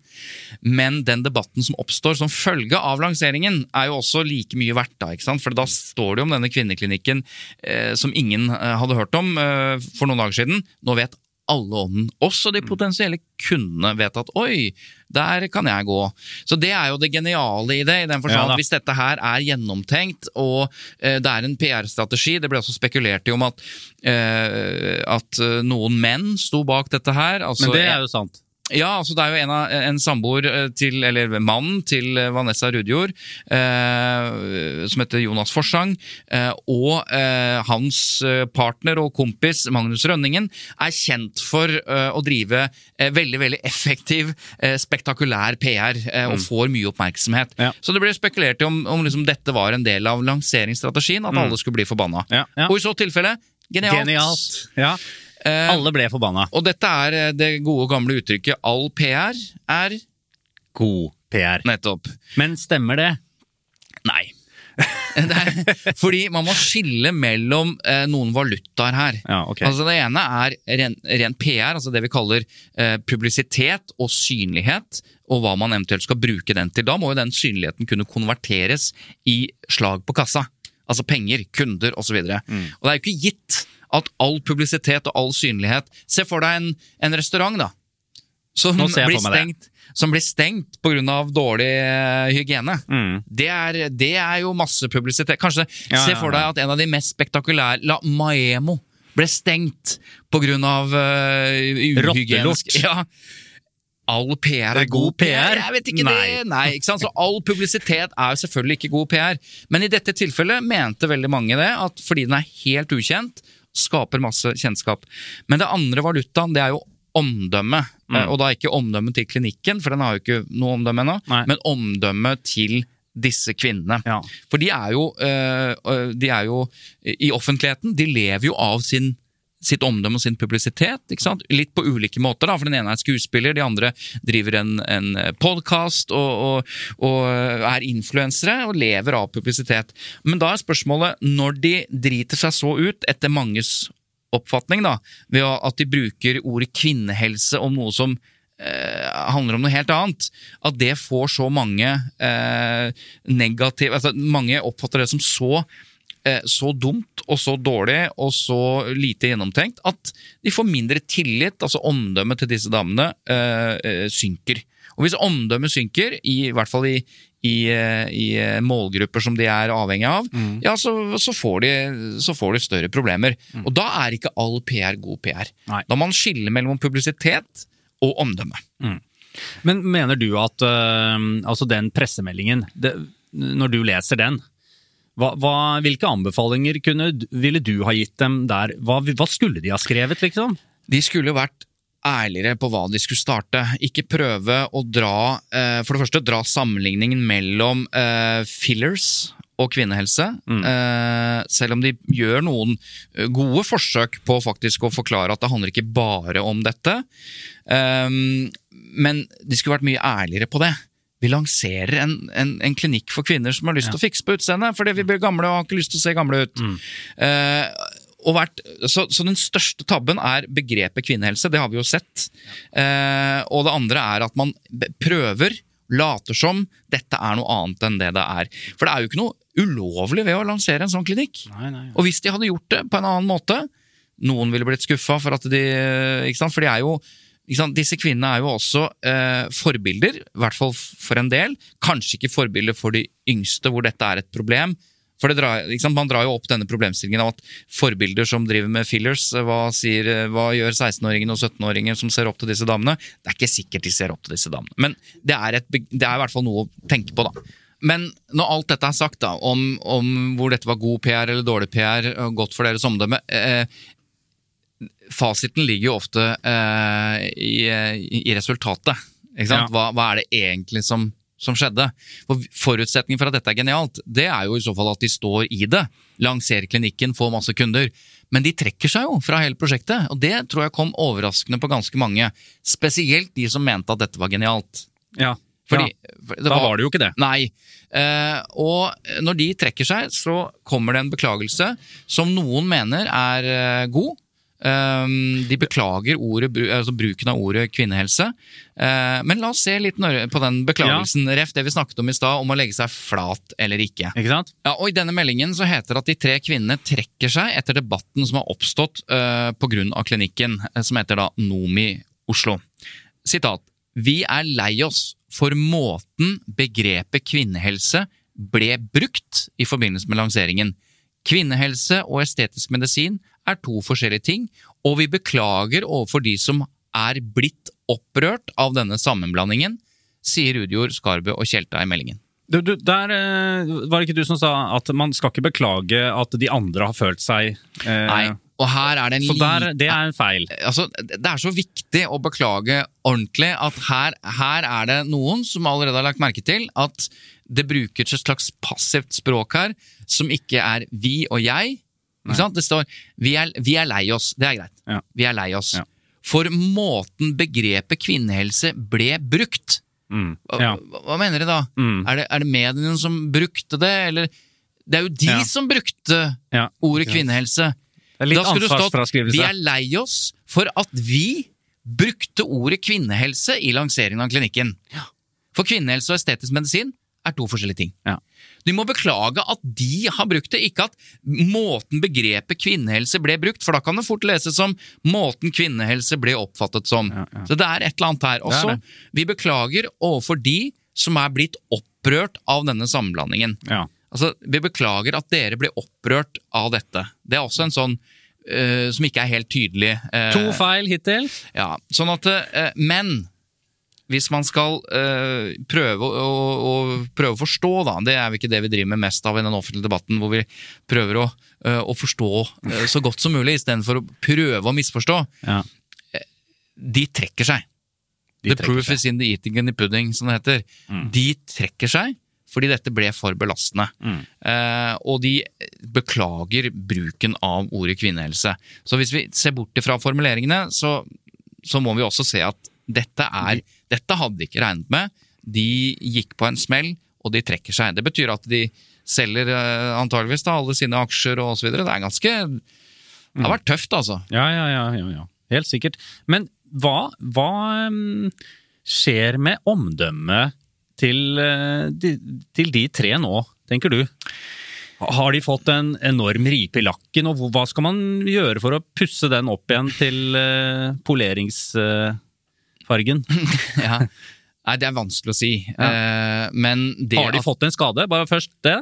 Men den debatten som oppstår som følge av lanseringen, er jo også like mye verdt. da, ikke sant? For da står det om denne kvinneklinikken eh, som ingen eh, hadde hørt om eh, for noen dager siden. Nå vet alle om den. Også de potensielle kundene vet at oi, der kan jeg gå. Så det er jo det geniale i det. i den forstand ja, at Hvis dette her er gjennomtenkt og eh, det er en PR-strategi Det ble også spekulert i om at, eh, at eh, noen menn sto bak dette her. Altså, Men det er jo sant. Ja, altså det er jo en, av, en samboer eh, til, eller mannen til eh, Vanessa Rudjord, eh, som heter Jonas Forsang, eh, og eh, hans eh, partner og kompis Magnus Rønningen er kjent for å drive veldig veldig effektiv, spektakulær PR, og mm. får mye oppmerksomhet. Ja. Så det ble spekulert i om, om liksom dette var en del av lanseringsstrategien, at mm. alle skulle bli forbanna. Ja, ja. Og i så tilfelle, genialt. genialt. Ja. Eh, Alle ble forbanna. Og dette er eh, det gode, gamle uttrykket 'all PR er God PR'. Nettopp. Men stemmer det? Nei. er, fordi man må skille mellom eh, noen valutaer her. Ja, okay. Altså Det ene er ren, ren, PR, altså det vi kaller eh, publisitet og synlighet, og hva man eventuelt skal bruke den til. Da må jo den synligheten kunne konverteres i slag på kassa. Altså penger, kunder osv. Og, så mm. og det er jo ikke gitt at all publisitet og all synlighet Se for deg en, en restaurant, da. Som blir stengt, som blir stengt pga. dårlig uh, hygiene. Mm. Det, er, det, er, jo masse publisitet. Kanskje ja, Se for deg at en av de mest spektakulære La Maemo ble stengt pga. Uh, uhygienisk ja, all PR er god PR. Jeg vet ikke Nei. det. Nei, ikke sant? Så All publisitet er jo selvfølgelig ikke god PR. Men i dette tilfellet mente veldig mange det, at fordi den er helt ukjent, skaper masse kjennskap. Men det andre valutaen, det er jo omdømme. Mm. Eh, Og da ikke omdømme til klinikken, for den har jo ikke noe omdømme ennå, men omdømme til disse kvinnene. Ja. For de er jo, øh, øh, de er jo i offentligheten, de lever jo av sin sitt omdømme og sin publisitet. Litt på ulike måter. da, for Den ene er skuespiller, de andre driver en, en podkast og, og, og er influensere og lever av publisitet. Men da er spørsmålet, når de driter seg så ut, etter manges oppfatning, da, ved at de bruker ordet kvinnehelse om noe som eh, handler om noe helt annet, at det får så mange eh, negative altså Mange oppfatter det som så eh, så dumt og så dårlig og så lite gjennomtenkt at de får mindre tillit, altså omdømmet til disse damene eh, eh, synker. Og hvis omdømmet synker, i, hvert fall i, i, eh, i eh, målgrupper som de er avhengig av, ja, så, så, får de, så får de større problemer. Og da er ikke all PR god PR. Nei. Da må man skille mellom publisitet og omdømme. Men mener du at øh, altså den pressemeldingen, det, når du leser den, hva, hva, hvilke anbefalinger kunne, ville du ha gitt dem der? Hva, hva skulle de ha skrevet, liksom? De skulle vært ærligere på hva de skulle starte. Ikke prøve å dra eh, For det første, dra sammenligningen mellom eh, fillers og kvinnehelse. Eh, selv om de gjør noen gode forsøk på faktisk å forklare at det handler ikke bare om dette. Men de skulle vært mye ærligere på det. Vi lanserer en, en, en klinikk for kvinner som har lyst til å fikse på utseendet, fordi vi blir gamle og har ikke lyst til å se gamle ut. Eh, og vært, så, så den største tabben er begrepet kvinnehelse, det har vi jo sett. Eh, og det andre er at man prøver, later som dette er noe annet enn det det er. For det er jo ikke noe ulovlig ved å lansere en sånn klinikk. Nei, nei. Og hvis de hadde gjort det på en annen måte, noen ville blitt skuffa for at de? For de er jo? Disse kvinnene er jo også eh, forbilder, i hvert fall for en del. Kanskje ikke forbilder for de yngste, hvor dette er et problem. For drar? Man drar jo opp denne problemstillingen av at forbilder som driver med fillers, eh, hva, sier, eh, hva gjør 16-åringer og 17-åringer som ser opp til disse damene? Det er ikke sikkert de ser opp til disse damene, men det er, et, det er i hvert fall noe å tenke på, da. Men når alt dette er sagt, da, om, om hvor dette var god PR eller dårlig PR, godt for deres omdømme eh, Fasiten ligger jo ofte eh, i, i resultatet. Ja. Hva, hva er det egentlig som, som skjedde? For Forutsetningen for at dette er genialt, det er jo i så fall at de står i det. Lanserer klinikken, får masse kunder. Men de trekker seg jo fra hele prosjektet, og det tror jeg kom overraskende på ganske mange. Spesielt de som mente at dette var genialt. Ja. Fordi, ja. Da var det jo ikke det. Nei. Eh, og når de trekker seg, så kommer det en beklagelse som noen mener er eh, god. Eh, de beklager ordet, altså bruken av ordet kvinnehelse. Eh, men la oss se litt på den beklagelsen, ref det vi snakket om i stad, om å legge seg flat eller ikke. Ikke sant? Ja, og I denne meldingen så heter det at de tre kvinnene trekker seg etter debatten som har oppstått uh, pga. klinikken, eh, som heter da Nomi Oslo. Sitat. Vi er lei oss for måten begrepet kvinnehelse ble brukt i forbindelse med lanseringen. Kvinnehelse og estetisk medisin er to forskjellige ting, og vi beklager overfor de som er blitt opprørt av denne sammenblandingen, sier Rudjord, Skarbø og Tjelta i meldingen. Du, du, der eh, var det ikke du som sa at man skal ikke beklage at de andre har følt seg eh, Nei, og her er det en Så der, det er en feil. altså, det er så viktig å beklage ordentlig at her, her er det noen som allerede har lagt merke til at det brukes et slags passivt språk her, som ikke er vi og jeg. Ikke sant? Det står vi er, vi er lei oss. Det er greit. Ja. Vi er lei oss. Ja. For måten begrepet kvinnehelse ble brukt Mm. Ja. hva, hva mener de da? Mm. Er, det, er det mediene som brukte det, eller Det er jo de som brukte ordet kvinnehelse. Det er litt Da skulle det stått. Vi er lei oss for at vi brukte ordet kvinnehelse i lanseringen av klinikken. For kvinnehelse og estetisk medisin er to forskjellige ting. Ja. De må beklage at de har brukt det, ikke at måten begrepet kvinnehelse ble brukt, for da kan det fort leses som måten kvinnehelse ble oppfattet som. Ja, ja. Så det er et eller annet her. Er Også, det. vi beklager overfor de som er blitt opprørt av denne sammenblandingen. Ja. Altså, Vi beklager at dere ble opprørt av dette. Det er også en sånn uh, som ikke er helt tydelig. Uh, To feil hittil. ja, sånn at, uh, Men hvis man skal eh, prøve å, å, prøve å forstå, da, det er jo ikke det vi driver med mest av i den offentlige debatten, hvor vi prøver å, eh, å forstå eh, så godt som mulig istedenfor å prøve å misforstå, Ja. de trekker seg. De the proof seg. is in the eating and the pudding, som det heter. De trekker seg fordi dette ble for belastende. Eh, og de beklager bruken av ordet kvinnehelse. Så hvis vi ser bort fra formuleringene, så, så må vi også se at dette er Dette hadde de ikke regnet med. De gikk på en smell, og de trekker seg. Det betyr at de selger eh, antageligvis da, alle sine aksjer og osv. Det er ganske Det har vært tøft, altså. Ja, ja, ja, ja, ja. Helt sikkert. Men hva, hva ehm, skjer med omdømmet til, eh, til de tre nå, tenker du? Har de fått en enorm ripe i lakken, og hva skal man gjøre for å pusse den opp igjen til uh, poleringsfargen? Ja. Nei, det er vanskelig å si. Eh, men det Har de at- fått en skade? Bare først det?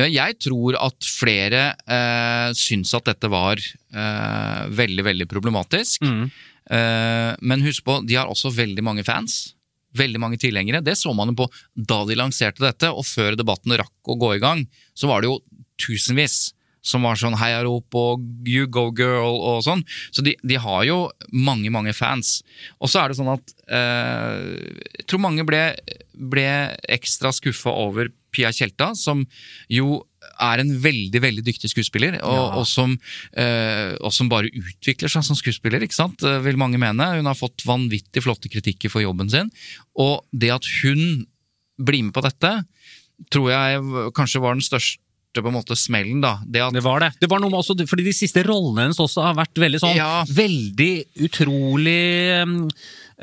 Jeg tror at flere eh, syns at dette var eh, veldig, veldig problematisk. Eh, men husk på, de har også veldig mange fans. Veldig mange tilhengere. Det så man jo på da de lanserte dette, og før debatten rakk å gå i gang, så var det jo tusenvis som var sånn heiarop og you go girl og sånn. Så de, de har jo mange, mange fans. Og så er det sånn at eh, jeg tror mange ble, ble ekstra skuffa over Pia Tjelta, som jo er en veldig veldig dyktig skuespiller, og, og, som, eh, og som bare utvikler seg som skuespiller, ikke sant? eh, vil mange mene. Hun har fått vanvittig flotte kritikker for jobben sin. Og det at hun blir med på dette, tror jeg kanskje var den største på en måte smellen. da. Det at Det var det. Det var noe med også, fordi de siste rollene hennes også har vært veldig sånn Ja. Veldig utrolig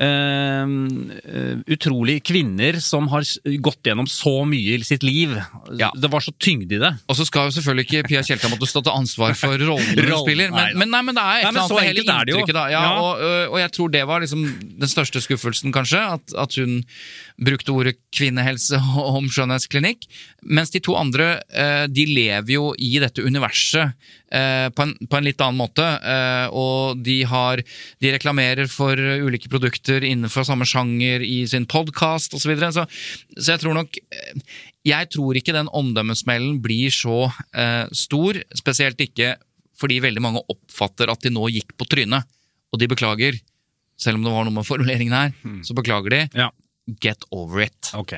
uh, Utrolig kvinner som har gått gjennom så mye i sitt liv. Ja. Det var så tyngde i det. Og så skal jo selvfølgelig ikke Pia Tjelta måtte stå til ansvar for rollen hun spiller, men, men, nei, men det er et eller annet med hele inntrykket. Da. Ja, Ja. Og, og jeg tror det var liksom den største skuffelsen, kanskje. At, at hun brukte ordet kvinnehelse om skjønnhetsklinikk. Mens de to andre de lever jo i dette universet eh, på, en, på en litt annen måte. eh, Og de, har, de reklamerer for ulike produkter innenfor samme sjanger i sin podkast osv. Så, videre. så Så jeg tror nok eh, Jeg tror ikke den omdømmesmellen blir så eh, stor, spesielt ikke fordi veldig mange oppfatter at de nå gikk på trynet, og de beklager. Selv om det var noe med formuleringen her, så beklager de. Ja. Get over it. Ok.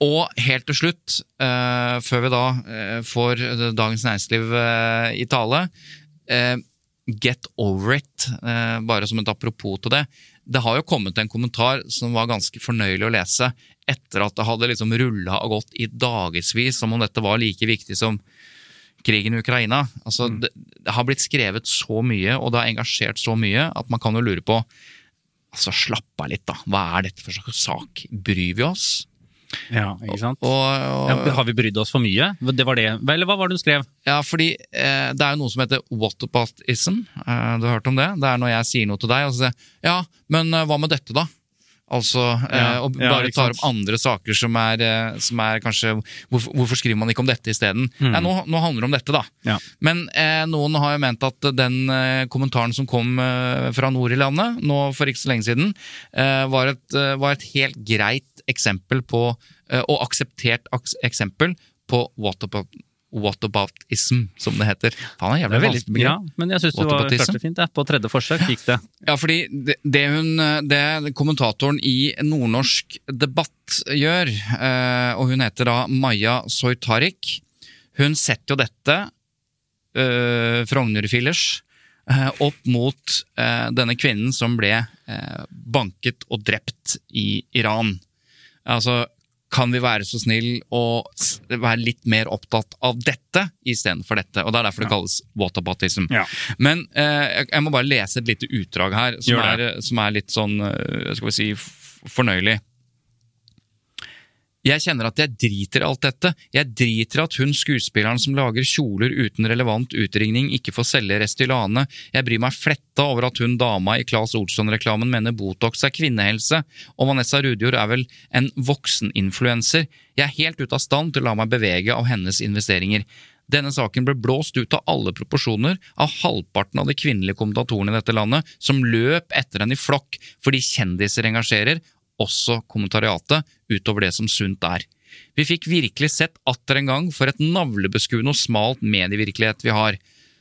Og helt til slutt, eh, før vi da eh, får Dagens Næringsliv eh, i tale Get over it, bare som et apropos til det. Det har jo kommet en kommentar som var ganske fornøyelig å lese etter at det hadde liksom rulla og gått i dagevis som om dette var like viktig som krigen i Ukraina. Altså, det, det har blitt skrevet så mye, og det har engasjert så mye, at man kan jo lure på Altså, slapp av litt, da. Hva er dette for slags sak? Bryr vi oss? Ja, ikke sant? Og, og, Ja, har vi brydd oss for mye? Det var det. Eller hva var det hun skrev? Ja, fordi eh, det er jo noe som heter whataboutism. Eh, du har hørt om det? Det er når jeg sier noe til deg, og så sier ja, men eh, hva med dette, da? Altså, eh, og bare ja, tar opp andre saker som er, eh, som er kanskje hvorfor, hvorfor skriver man ikke om dette isteden? Ja, nå, nå handler det om dette, da. Mm. Ja. Men eh, noen har jo ment at den eh, kommentaren som kom eh, fra nord i landet, nå for ikke så lenge siden, eh, var, et, var et helt greit eksempel på, eh, og akseptert eksempel på whatabout, whataboutism, som det heter. Faen, det er Det jævlig vanskelig ja, men jeg syns du var klarte det fint. jeg. På tredje forsøk gikk det. Ja, fordi det, det hun, det kommentatoren i Nordnorsk Debatt gjør, eh, og hun heter da Maja Soytarik, hun setter jo dette, uh, Frogner-fillers, eh, opp mot denne kvinnen som ble banket og drept i Iran. Altså, kan vi være så snill å være litt mer opptatt av dette istedenfor dette? Og Det er derfor det kalles whataboutism. Ja. Men eh, jeg, må bare lese et lite utdrag her, som, er, som er litt sånn eh, skal vi si, fornøyelig. Jeg kjenner at jeg driter i alt dette. Jeg driter i at hun skuespilleren som lager kjoler uten relevant utringning, ikke får selge Restylane. Jeg bryr meg fletta over at hun dama i Claes Olsson-reklamen mener Botox er kvinnehelse, og Vanessa Rudjord er vel en vokseninfluenser. Jeg er helt ute av stand til å la meg bevege av hennes investeringer. Denne saken ble blåst ut av alle proporsjoner av halvparten av de kvinnelige kommentatorene i dette landet, som løp etter henne i flokk fordi kjendiser engasjerer, også kommentariatet, utover det som sunt er. Vi fikk virkelig sett atter en gang for et navlebeskuende og smalt medievirkelighet vi har.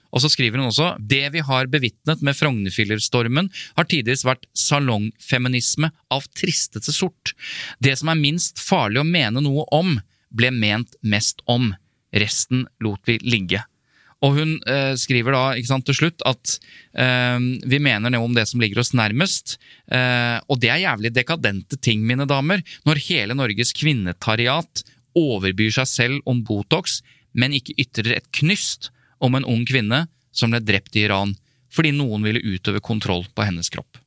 Og så skriver hun også det vi har bevitnet med Frognerfillerstormen, har tidvis vært salongfeminisme av tristeste sort. Det som er minst farlig å mene noe om, ble ment mest om. Resten lot vi ligge. Og hun eh, skriver da sant, til slutt at eh, vi mener noe om det som ligger oss nærmest. Eh, og det er jævlig dekadente ting, mine damer, når hele Norges kvinnetariat overbyr seg selv om Botox, men ikke ytrer et knyst om en ung kvinne som ble drept i Iran fordi noen ville utøve kontroll på hennes kropp.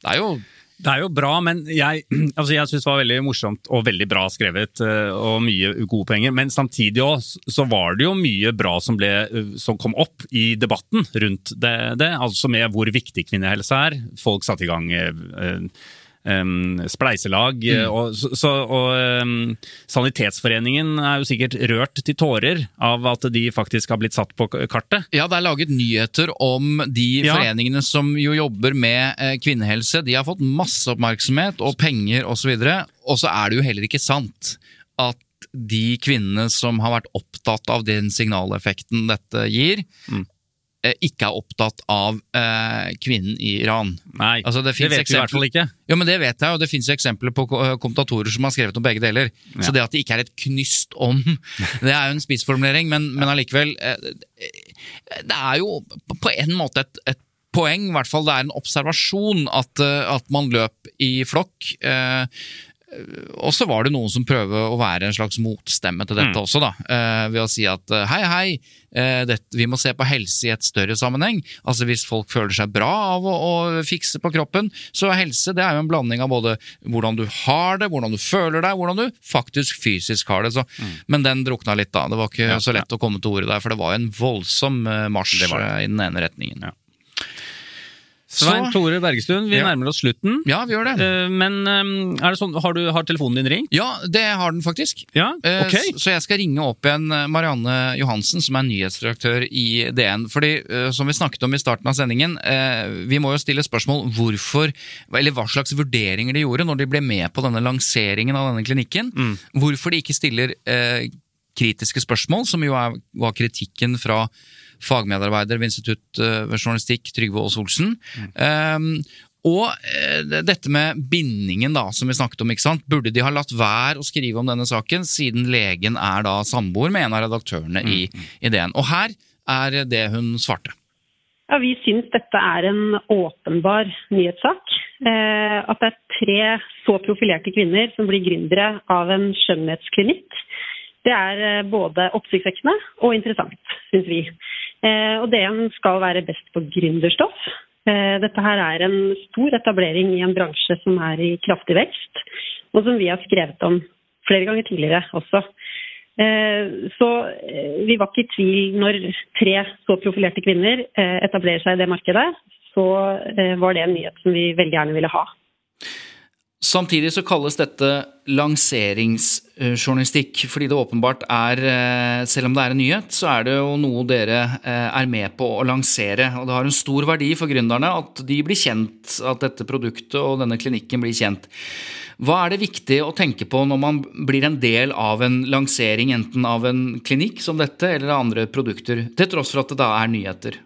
Det er jo Det er jo bra, men jeg, altså jeg syns det var veldig morsomt og veldig bra skrevet. eh, Og mye gode poenger. Men samtidig også, så var det jo mye bra som, ble, eh, som kom opp i debatten rundt det. det altså med hvor viktig kvinnehelse er. Folk satte i gang eh, eh, em, spleiselag. Mm. Og, så, så- og um, Sanitetsforeningen er jo sikkert rørt til tårer av at de faktisk har blitt satt på kartet. Ja, det er laget nyheter om de Ja. foreningene som jo jobber med eh, kvinnehelse. De har fått masse oppmerksomhet og penger osv. Og så er det jo heller ikke sant at de kvinnene som har vært opptatt av den signaleffekten dette gir, Mm. Eh, ikke er opptatt av eh, kvinnen i Iran. Nei, Altså, det det, vet vet vi i hvert fall ikke. Jo, men Det vet jeg, og det finnes jo eksempler på eh, kommentatorer som har skrevet om begge deler. Så det at det ikke er et knyst om, det er jo en spissformulering, men, men allikevel eh, Det er jo på en måte et, et poeng, i hvert fall det er en observasjon, at, eh, at man løp i flokk. eh, og så var det noen som prøver å være en slags motstemme til dette også, da. eh, ved å si at eh, hei, hei, eh, dette, vi må se på helse i et større sammenheng. Altså Hvis folk føler seg bra av å, å fikse på kroppen, så er helse det er jo en blanding av både hvordan du har det, hvordan du føler deg, hvordan du faktisk fysisk har det. Så, Men den drukna litt, da. Det var ikke så lett å komme til ordet der, for det var en voldsom marsj Det i den ene retningen. Ja. Svein Tore Bergestuen, vi Ja. nærmer oss slutten. Ja, vi gjør det. Eh, Men eh, er det sånn, har, du, har telefonen din ringt? Ja, det har den faktisk. Ja, Eh, ok. Så jeg skal ringe opp igjen Marianne Johansen, som er nyhetsredaktør i DN. Fordi, som vi snakket om i starten av sendingen, vi må jo stille spørsmål hvorfor, eller hva slags vurderinger de gjorde når de ble med på denne lanseringen av denne klinikken. Mm. Hvorfor de ikke stiller kritiske spørsmål, som jo er, var kritikken fra fagmedarbeider ved Institutt eh, ved journalistikk, Trygve Aas Olsen. Um, og eh, dette med bindingen da, som vi snakket om, ikke sant? burde de ha latt være å skrive om denne saken, siden legen er da samboer med en av redaktørene i, i DN. Og her er det hun svarte. Ja, Vi syns dette er en åpenbar nyhetssak. Eh, at det er tre så profilerte kvinner som blir gründere av en skjønnhetsklinikk. Det er eh, både oppsiktsvekkende og interessant, syns vi. Eh, og DN skal være best på gründerstoff. Eh, dette her er en stor etablering i en bransje som er i kraftig vekst, og som vi har skrevet om flere ganger tidligere også. Eh, Så vi var ikke i tvil når tre så profilerte kvinner etablerer seg i det markedet. Så var det en nyhet som vi veldig gjerne ville ha. Samtidig så kalles dette lanseringsjournalistikk, fordi det åpenbart er, eh, selv om det er en nyhet, så er det jo noe dere eh, er med på å lansere. Og det har en stor verdi for gründerne at de blir kjent, at dette produktet og denne klinikken blir kjent. Hva er det viktig å tenke på når man blir en del av en lansering, enten av en klinikk som dette eller av andre produkter, til tross for at det da er nyheter?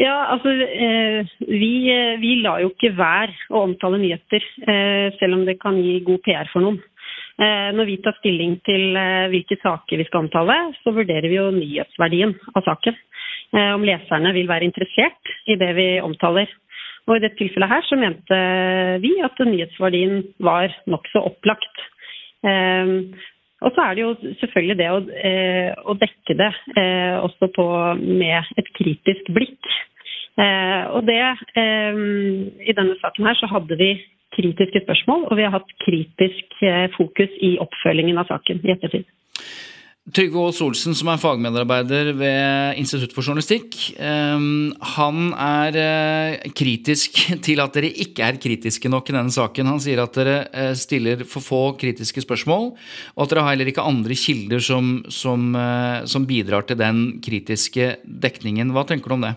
Ja, altså eh, vi, eh, vi lar jo ikke være å omtale nyheter, eh, selv om det kan gi god PR for noen. Når vi tar stilling til hvilke saker vi skal omtale, så vurderer vi jo nyhetsverdien av saken. Om leserne vil være interessert i det vi omtaler. Og i dette tilfellet her så mente vi at nyhetsverdien var nokså opplagt. Og så er det jo selvfølgelig det å, eh, å dekke det eh, også på, med et kritisk blikk. Eh, og det I denne saken her så hadde vi kritiske spørsmål, og vi har hatt kritisk fokus i oppfølgingen av saken i ettertid. Trygve Aas Olsen, som er fagmedarbeider ved Institutt for journalistikk, eh, han er eh, kritisk til at dere ikke er kritiske nok i denne saken. Han sier at dere eh, stiller for få kritiske spørsmål, og at dere har heller ikke andre kilder som, som, eh, som bidrar til den kritiske dekningen. Hva tenker du om det?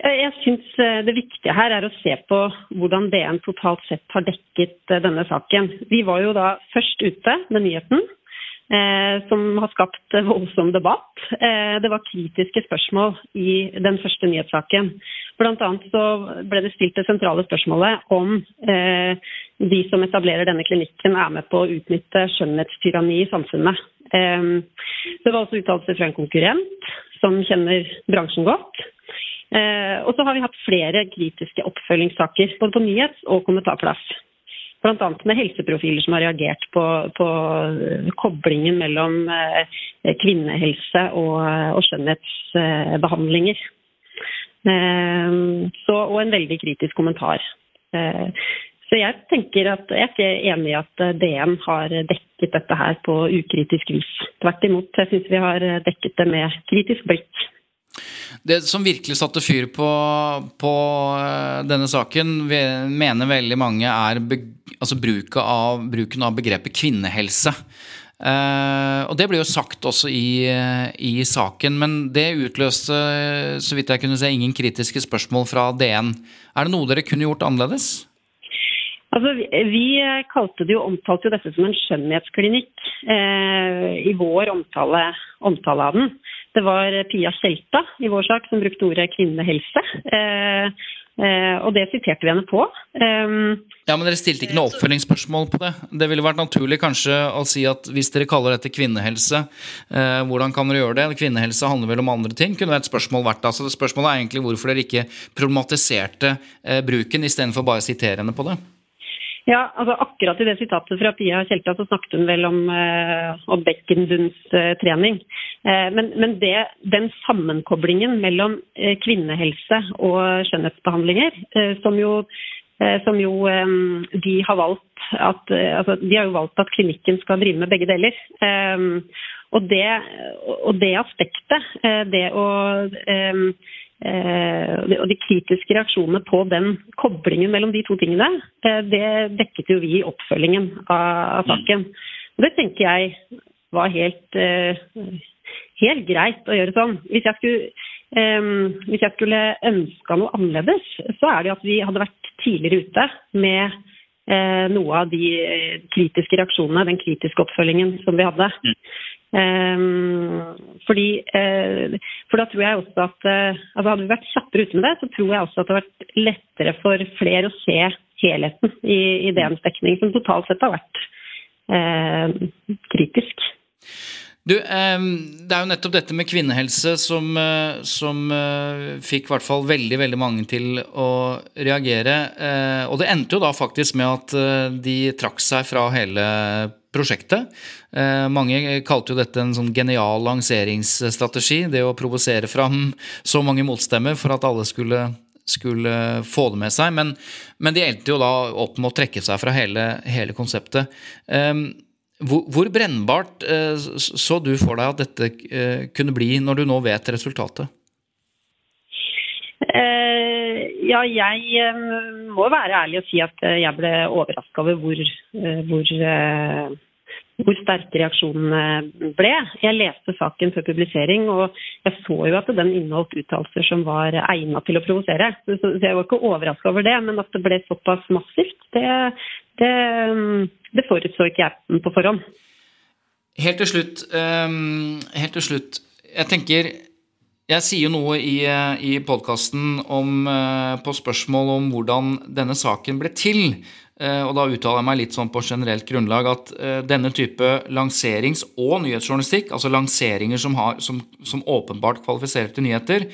Jeg syns det viktige her er å se på hvordan DN totalt sett har dekket denne saken. Vi var jo da først ute med nyheten som har skapt voldsom debatt. Eh, det var kritiske spørsmål i den første nyhetssaken. Blant annet så ble det stilt det sentrale spørsmålet om eh, de som etablerer denne klinikken er med på å utnytte skjønnhetstyranni i samfunnet. Eh, det var også uttalelser fra en konkurrent som kjenner bransjen godt. Eh, og så har vi hatt flere kritiske oppfølgingssaker både på nyhets- og kommentarplass. Bl.a. med helseprofiler som har reagert på, på koblingen mellom eh, kvinnehelse og, og skjønnhetsbehandlinger. Eh, så, og en veldig kritisk kommentar. Eh, så jeg tenker at jeg er ikke enig i at DN har dekket dette her på ukritisk vis. Tvert imot, jeg syns vi har dekket det med kritisk blikk. Det som virkelig satte fyr på, på eh, denne saken, mener veldig mange er be, altså bruken, av, bruken, av, begrepet kvinnehelse. Eh, og Det ble jo sagt også i, i, saken, men det utløste så vidt jeg kunne se, ingen kritiske spørsmål fra DN. Er det noe dere kunne gjort annerledes? Altså, vi kalte det jo, omtalte jo dette som en skjønnhetsklinikk eh, i vår omtale, omtale, av den. Det var Pia Skjelta i vår sak som brukte ordet kvinnehelse. Eh, eh, og det siterte vi henne på. Eh, ja, Men dere stilte ikke noe oppfølgingsspørsmål på det? Det ville vært naturlig kanskje å si at hvis dere kaller dette kvinnehelse, eh, hvordan kan dere gjøre det? Kvinnehelse handler vel om andre ting? Kunne det et spørsmål vært da? Så Spørsmålet er egentlig hvorfor dere ikke problematiserte eh, bruken istedenfor bare å sitere henne på det? Ja, altså Akkurat i det sitatet fra Pia Tjelta så snakket hun vel om, eh, om Beckenbunds-trening. Eh, men, men det, den sammenkoblingen mellom eh, kvinnehelse og skjønnhetsbehandlinger, eh, som jo, eh, som jo eh, de har valgt at altså, De har jo valgt at klinikken skal drive med begge deler. og, det, og det aspektet, det å Eh, og de kritiske reaksjonene på den koblingen mellom de to tingene, eh, det dekket jo vi i oppfølgingen av, saken. Og det tenker jeg var helt, eh, helt greit å gjøre sånn. Hvis jeg skulle, hvis jeg skulle ønska noe annerledes, så er det at vi hadde vært tidligere ute med noe av de kritiske reaksjonene, den kritiske oppfølgingen som vi hadde. Mm. Um, fordi, uh, for da tror jeg også at uh, altså Hadde vi vært kjappere ute med det, så tror jeg også at det hadde vært lettere for flere å se helheten i, ideens DNs dekning, som totalt sett har vært eh, kritisk. Du, Det er jo nettopp dette med kvinnehelse som, som fikk i hvert fall veldig veldig mange til å reagere. Og det endte jo da faktisk med at de trakk seg fra hele prosjektet. Eh, mange kalte jo dette en sånn genial lanseringsstrategi. Det å provosere fram så mange motstemmer for at alle skulle, skulle få det med seg. Men, men, de endte jo da opp med å trekke seg fra hele, hele konseptet. Eh, hvor, hvor, brennbart eh, så du for deg at dette kunne bli, når du nå vet resultatet? Ja, jeg må være ærlig og si at jeg ble overraska over hvor, hvor hvor sterke reaksjonene ble. Jeg leste saken før publisering, og jeg så jo at den inneholdt uttalelser som var egnet til å provosere. Så jeg var ikke overraska over det, men at det ble såpass massivt, det, det, det forutså ikke jeg på forhånd. Helt til slutt, helt til slutt. Jeg tenker jeg sier jo noe i, i podkasten uh, på spørsmål om hvordan denne saken ble til. Eh, og da uttaler jeg meg litt sånn på generelt grunnlag at eh, denne type lanserings- og nyhetsjournalistikk, altså lanseringer som, har, som, som, åpenbart kvalifiserer til nyheter,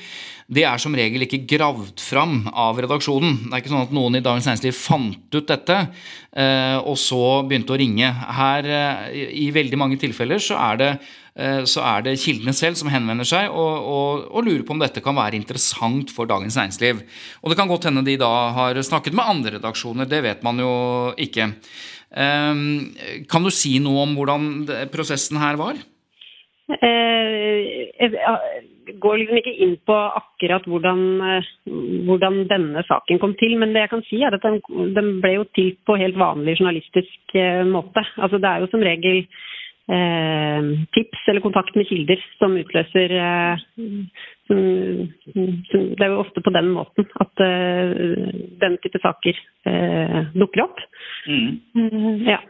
det er som regel ikke gravd fram av redaksjonen. Det er ikke sånn at noen i Dagens Næringsliv fant ut dette eh, og så begynte å ringe. Her, i veldig mange tilfeller, så er det Eh, så er det kildene selv som henvender seg og, og, og, lurer på om dette kan være interessant for Dagens Næringsliv. Og det kan godt hende de da har snakket med andre redaksjoner, det vet man jo ikke. Ehm, kan du si noe om hvordan prosessen her var? Eh, jeg går liksom ikke inn på akkurat hvordan, eh, hvordan, denne saken kom til, men det jeg kan si er at den, den ble jo til på helt vanlig journalistisk måte. Altså Det er jo som regel eh, tips eller kontakt med kilder som utløser eh, som, som, Det er jo ofte på den måten at eh, den type saker eh, dukker opp. Mm. ja.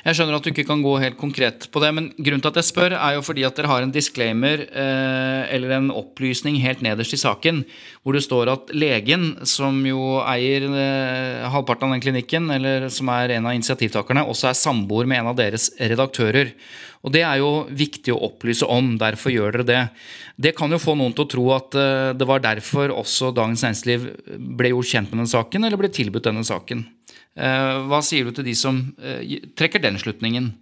Jeg skjønner at du ikke kan gå helt konkret på det, men grunnen til at jeg spør, er jo fordi at dere har en disclaimer eh, eller en opplysning helt nederst i saken, hvor det står at legen, som jo eier eh, halvparten av den klinikken, eller som er en av initiativtakerne, også er samboer med en av deres redaktører. Og Det er jo viktig å opplyse om, derfor gjør dere det. Det kan jo få noen til å tro at eh, det var derfor også Dagens Næringsliv ble gjort kjent med den saken, eller ble tilbudt denne saken. Eh, hva sier du til de som eh, trekker den slutningen?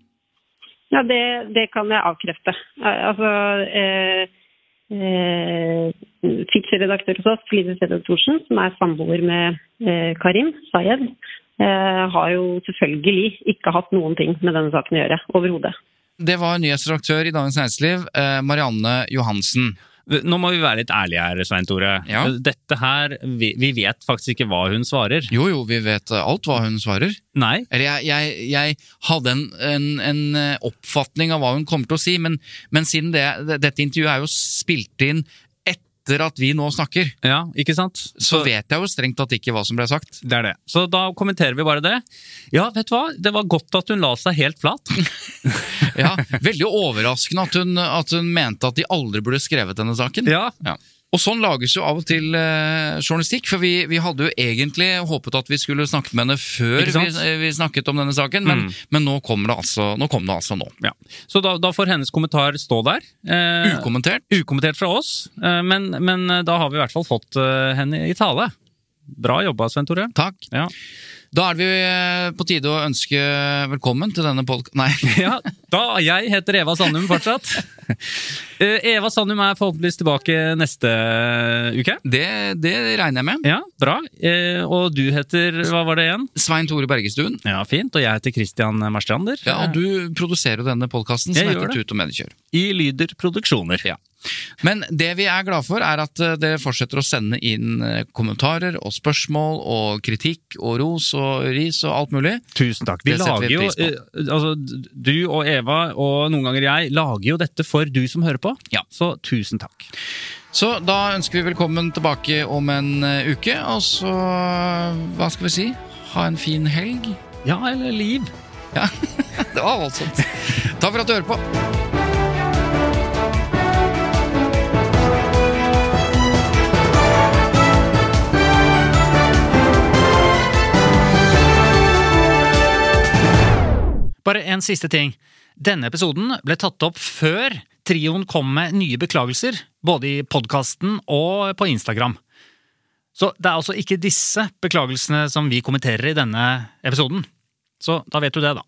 Ja, det, det kan jeg avkrefte. Eh, Altså eh, eh, Fiks-redaktør hos oss, Lise Sæther Thorsen, som er samboer med eh, Karim Sayed, eh, har jo selvfølgelig ikke hatt noen ting med denne saken å gjøre overhodet. Det var nyhetsredaktør i Dagens Næringsliv, eh, Marianne Johansen. Nå må vi være litt ærlige her, Svein Tore. Ja. Dette her, vi, vi vet faktisk ikke hva hun svarer. Jo, jo, vi vet alt hva hun svarer. Nei. Eller jeg, jeg, jeg hadde en, en, en eh, oppfatning av hva hun kommer til å si, men, men siden det, dette intervjuet er jo spilt inn etter at vi nå snakker, Ja, ikke sant? så vet jeg jo strengt tatt ikke hva som ble sagt. Det er det. Så da kommenterer vi bare det. Ja, vet du hva? Det var godt at hun la seg helt flat. Ja, Veldig overraskende at hun, at hun mente at de aldri burde skrevet denne saken. Ja, Ja. Og sånn lages jo av og til eh, journalistikk, for vi, vi hadde jo egentlig håpet at vi skulle snakket med henne før vi, vi snakket om denne saken, men, Mm. men nå, kommer det altså, nå kom det altså nå. ja. Så da, da får hennes kommentar stå der. Eh, Ukommentert. ukommentert fra oss, eh, men, men eh, da har vi i hvert fall fått eh, henne i tale. Bra jobba, Svein Tore. Takk. Ja. Da er vi eh, på tide å ønske velkommen til denne polk... Nei. ja, da, jeg heter Eva Sandum fortsatt. Eh, Eva Sandum er forhåpentligvis tilbake neste uke. Det, det regner jeg med. Ja, bra. Eh, og du heter, hva var det igjen? Svein Tore Bergestuen. Ja, fint. Og jeg heter Christian Marstrander. Ja, og du produserer jo denne podkasten som heter. Tut og Mediekjør. I Lyder Produksjoner. Ja. Men det vi er glad for, er at eh, dere fortsetter å sende inn kommentarer og spørsmål og kritikk og ros og ris og alt mulig. Tusen takk. Vi Det lager vi jo, altså, du og Eva og noen ganger jeg lager jo dette for du som hører på. Ja. Så tusen takk. Så da ønsker vi velkommen tilbake om en eh, uke, og så Hva skal vi si? Ha en fin helg. Ja, eller liv. Ja, det var voldsomt. Takk for at du hører på. Bare en siste ting. Denne episoden ble tatt opp før trioen kom med nye beklagelser, både i podkasten og på Instagram. Så det er altså ikke disse beklagelsene som vi kommenterer i denne episoden. Så da vet du det, da.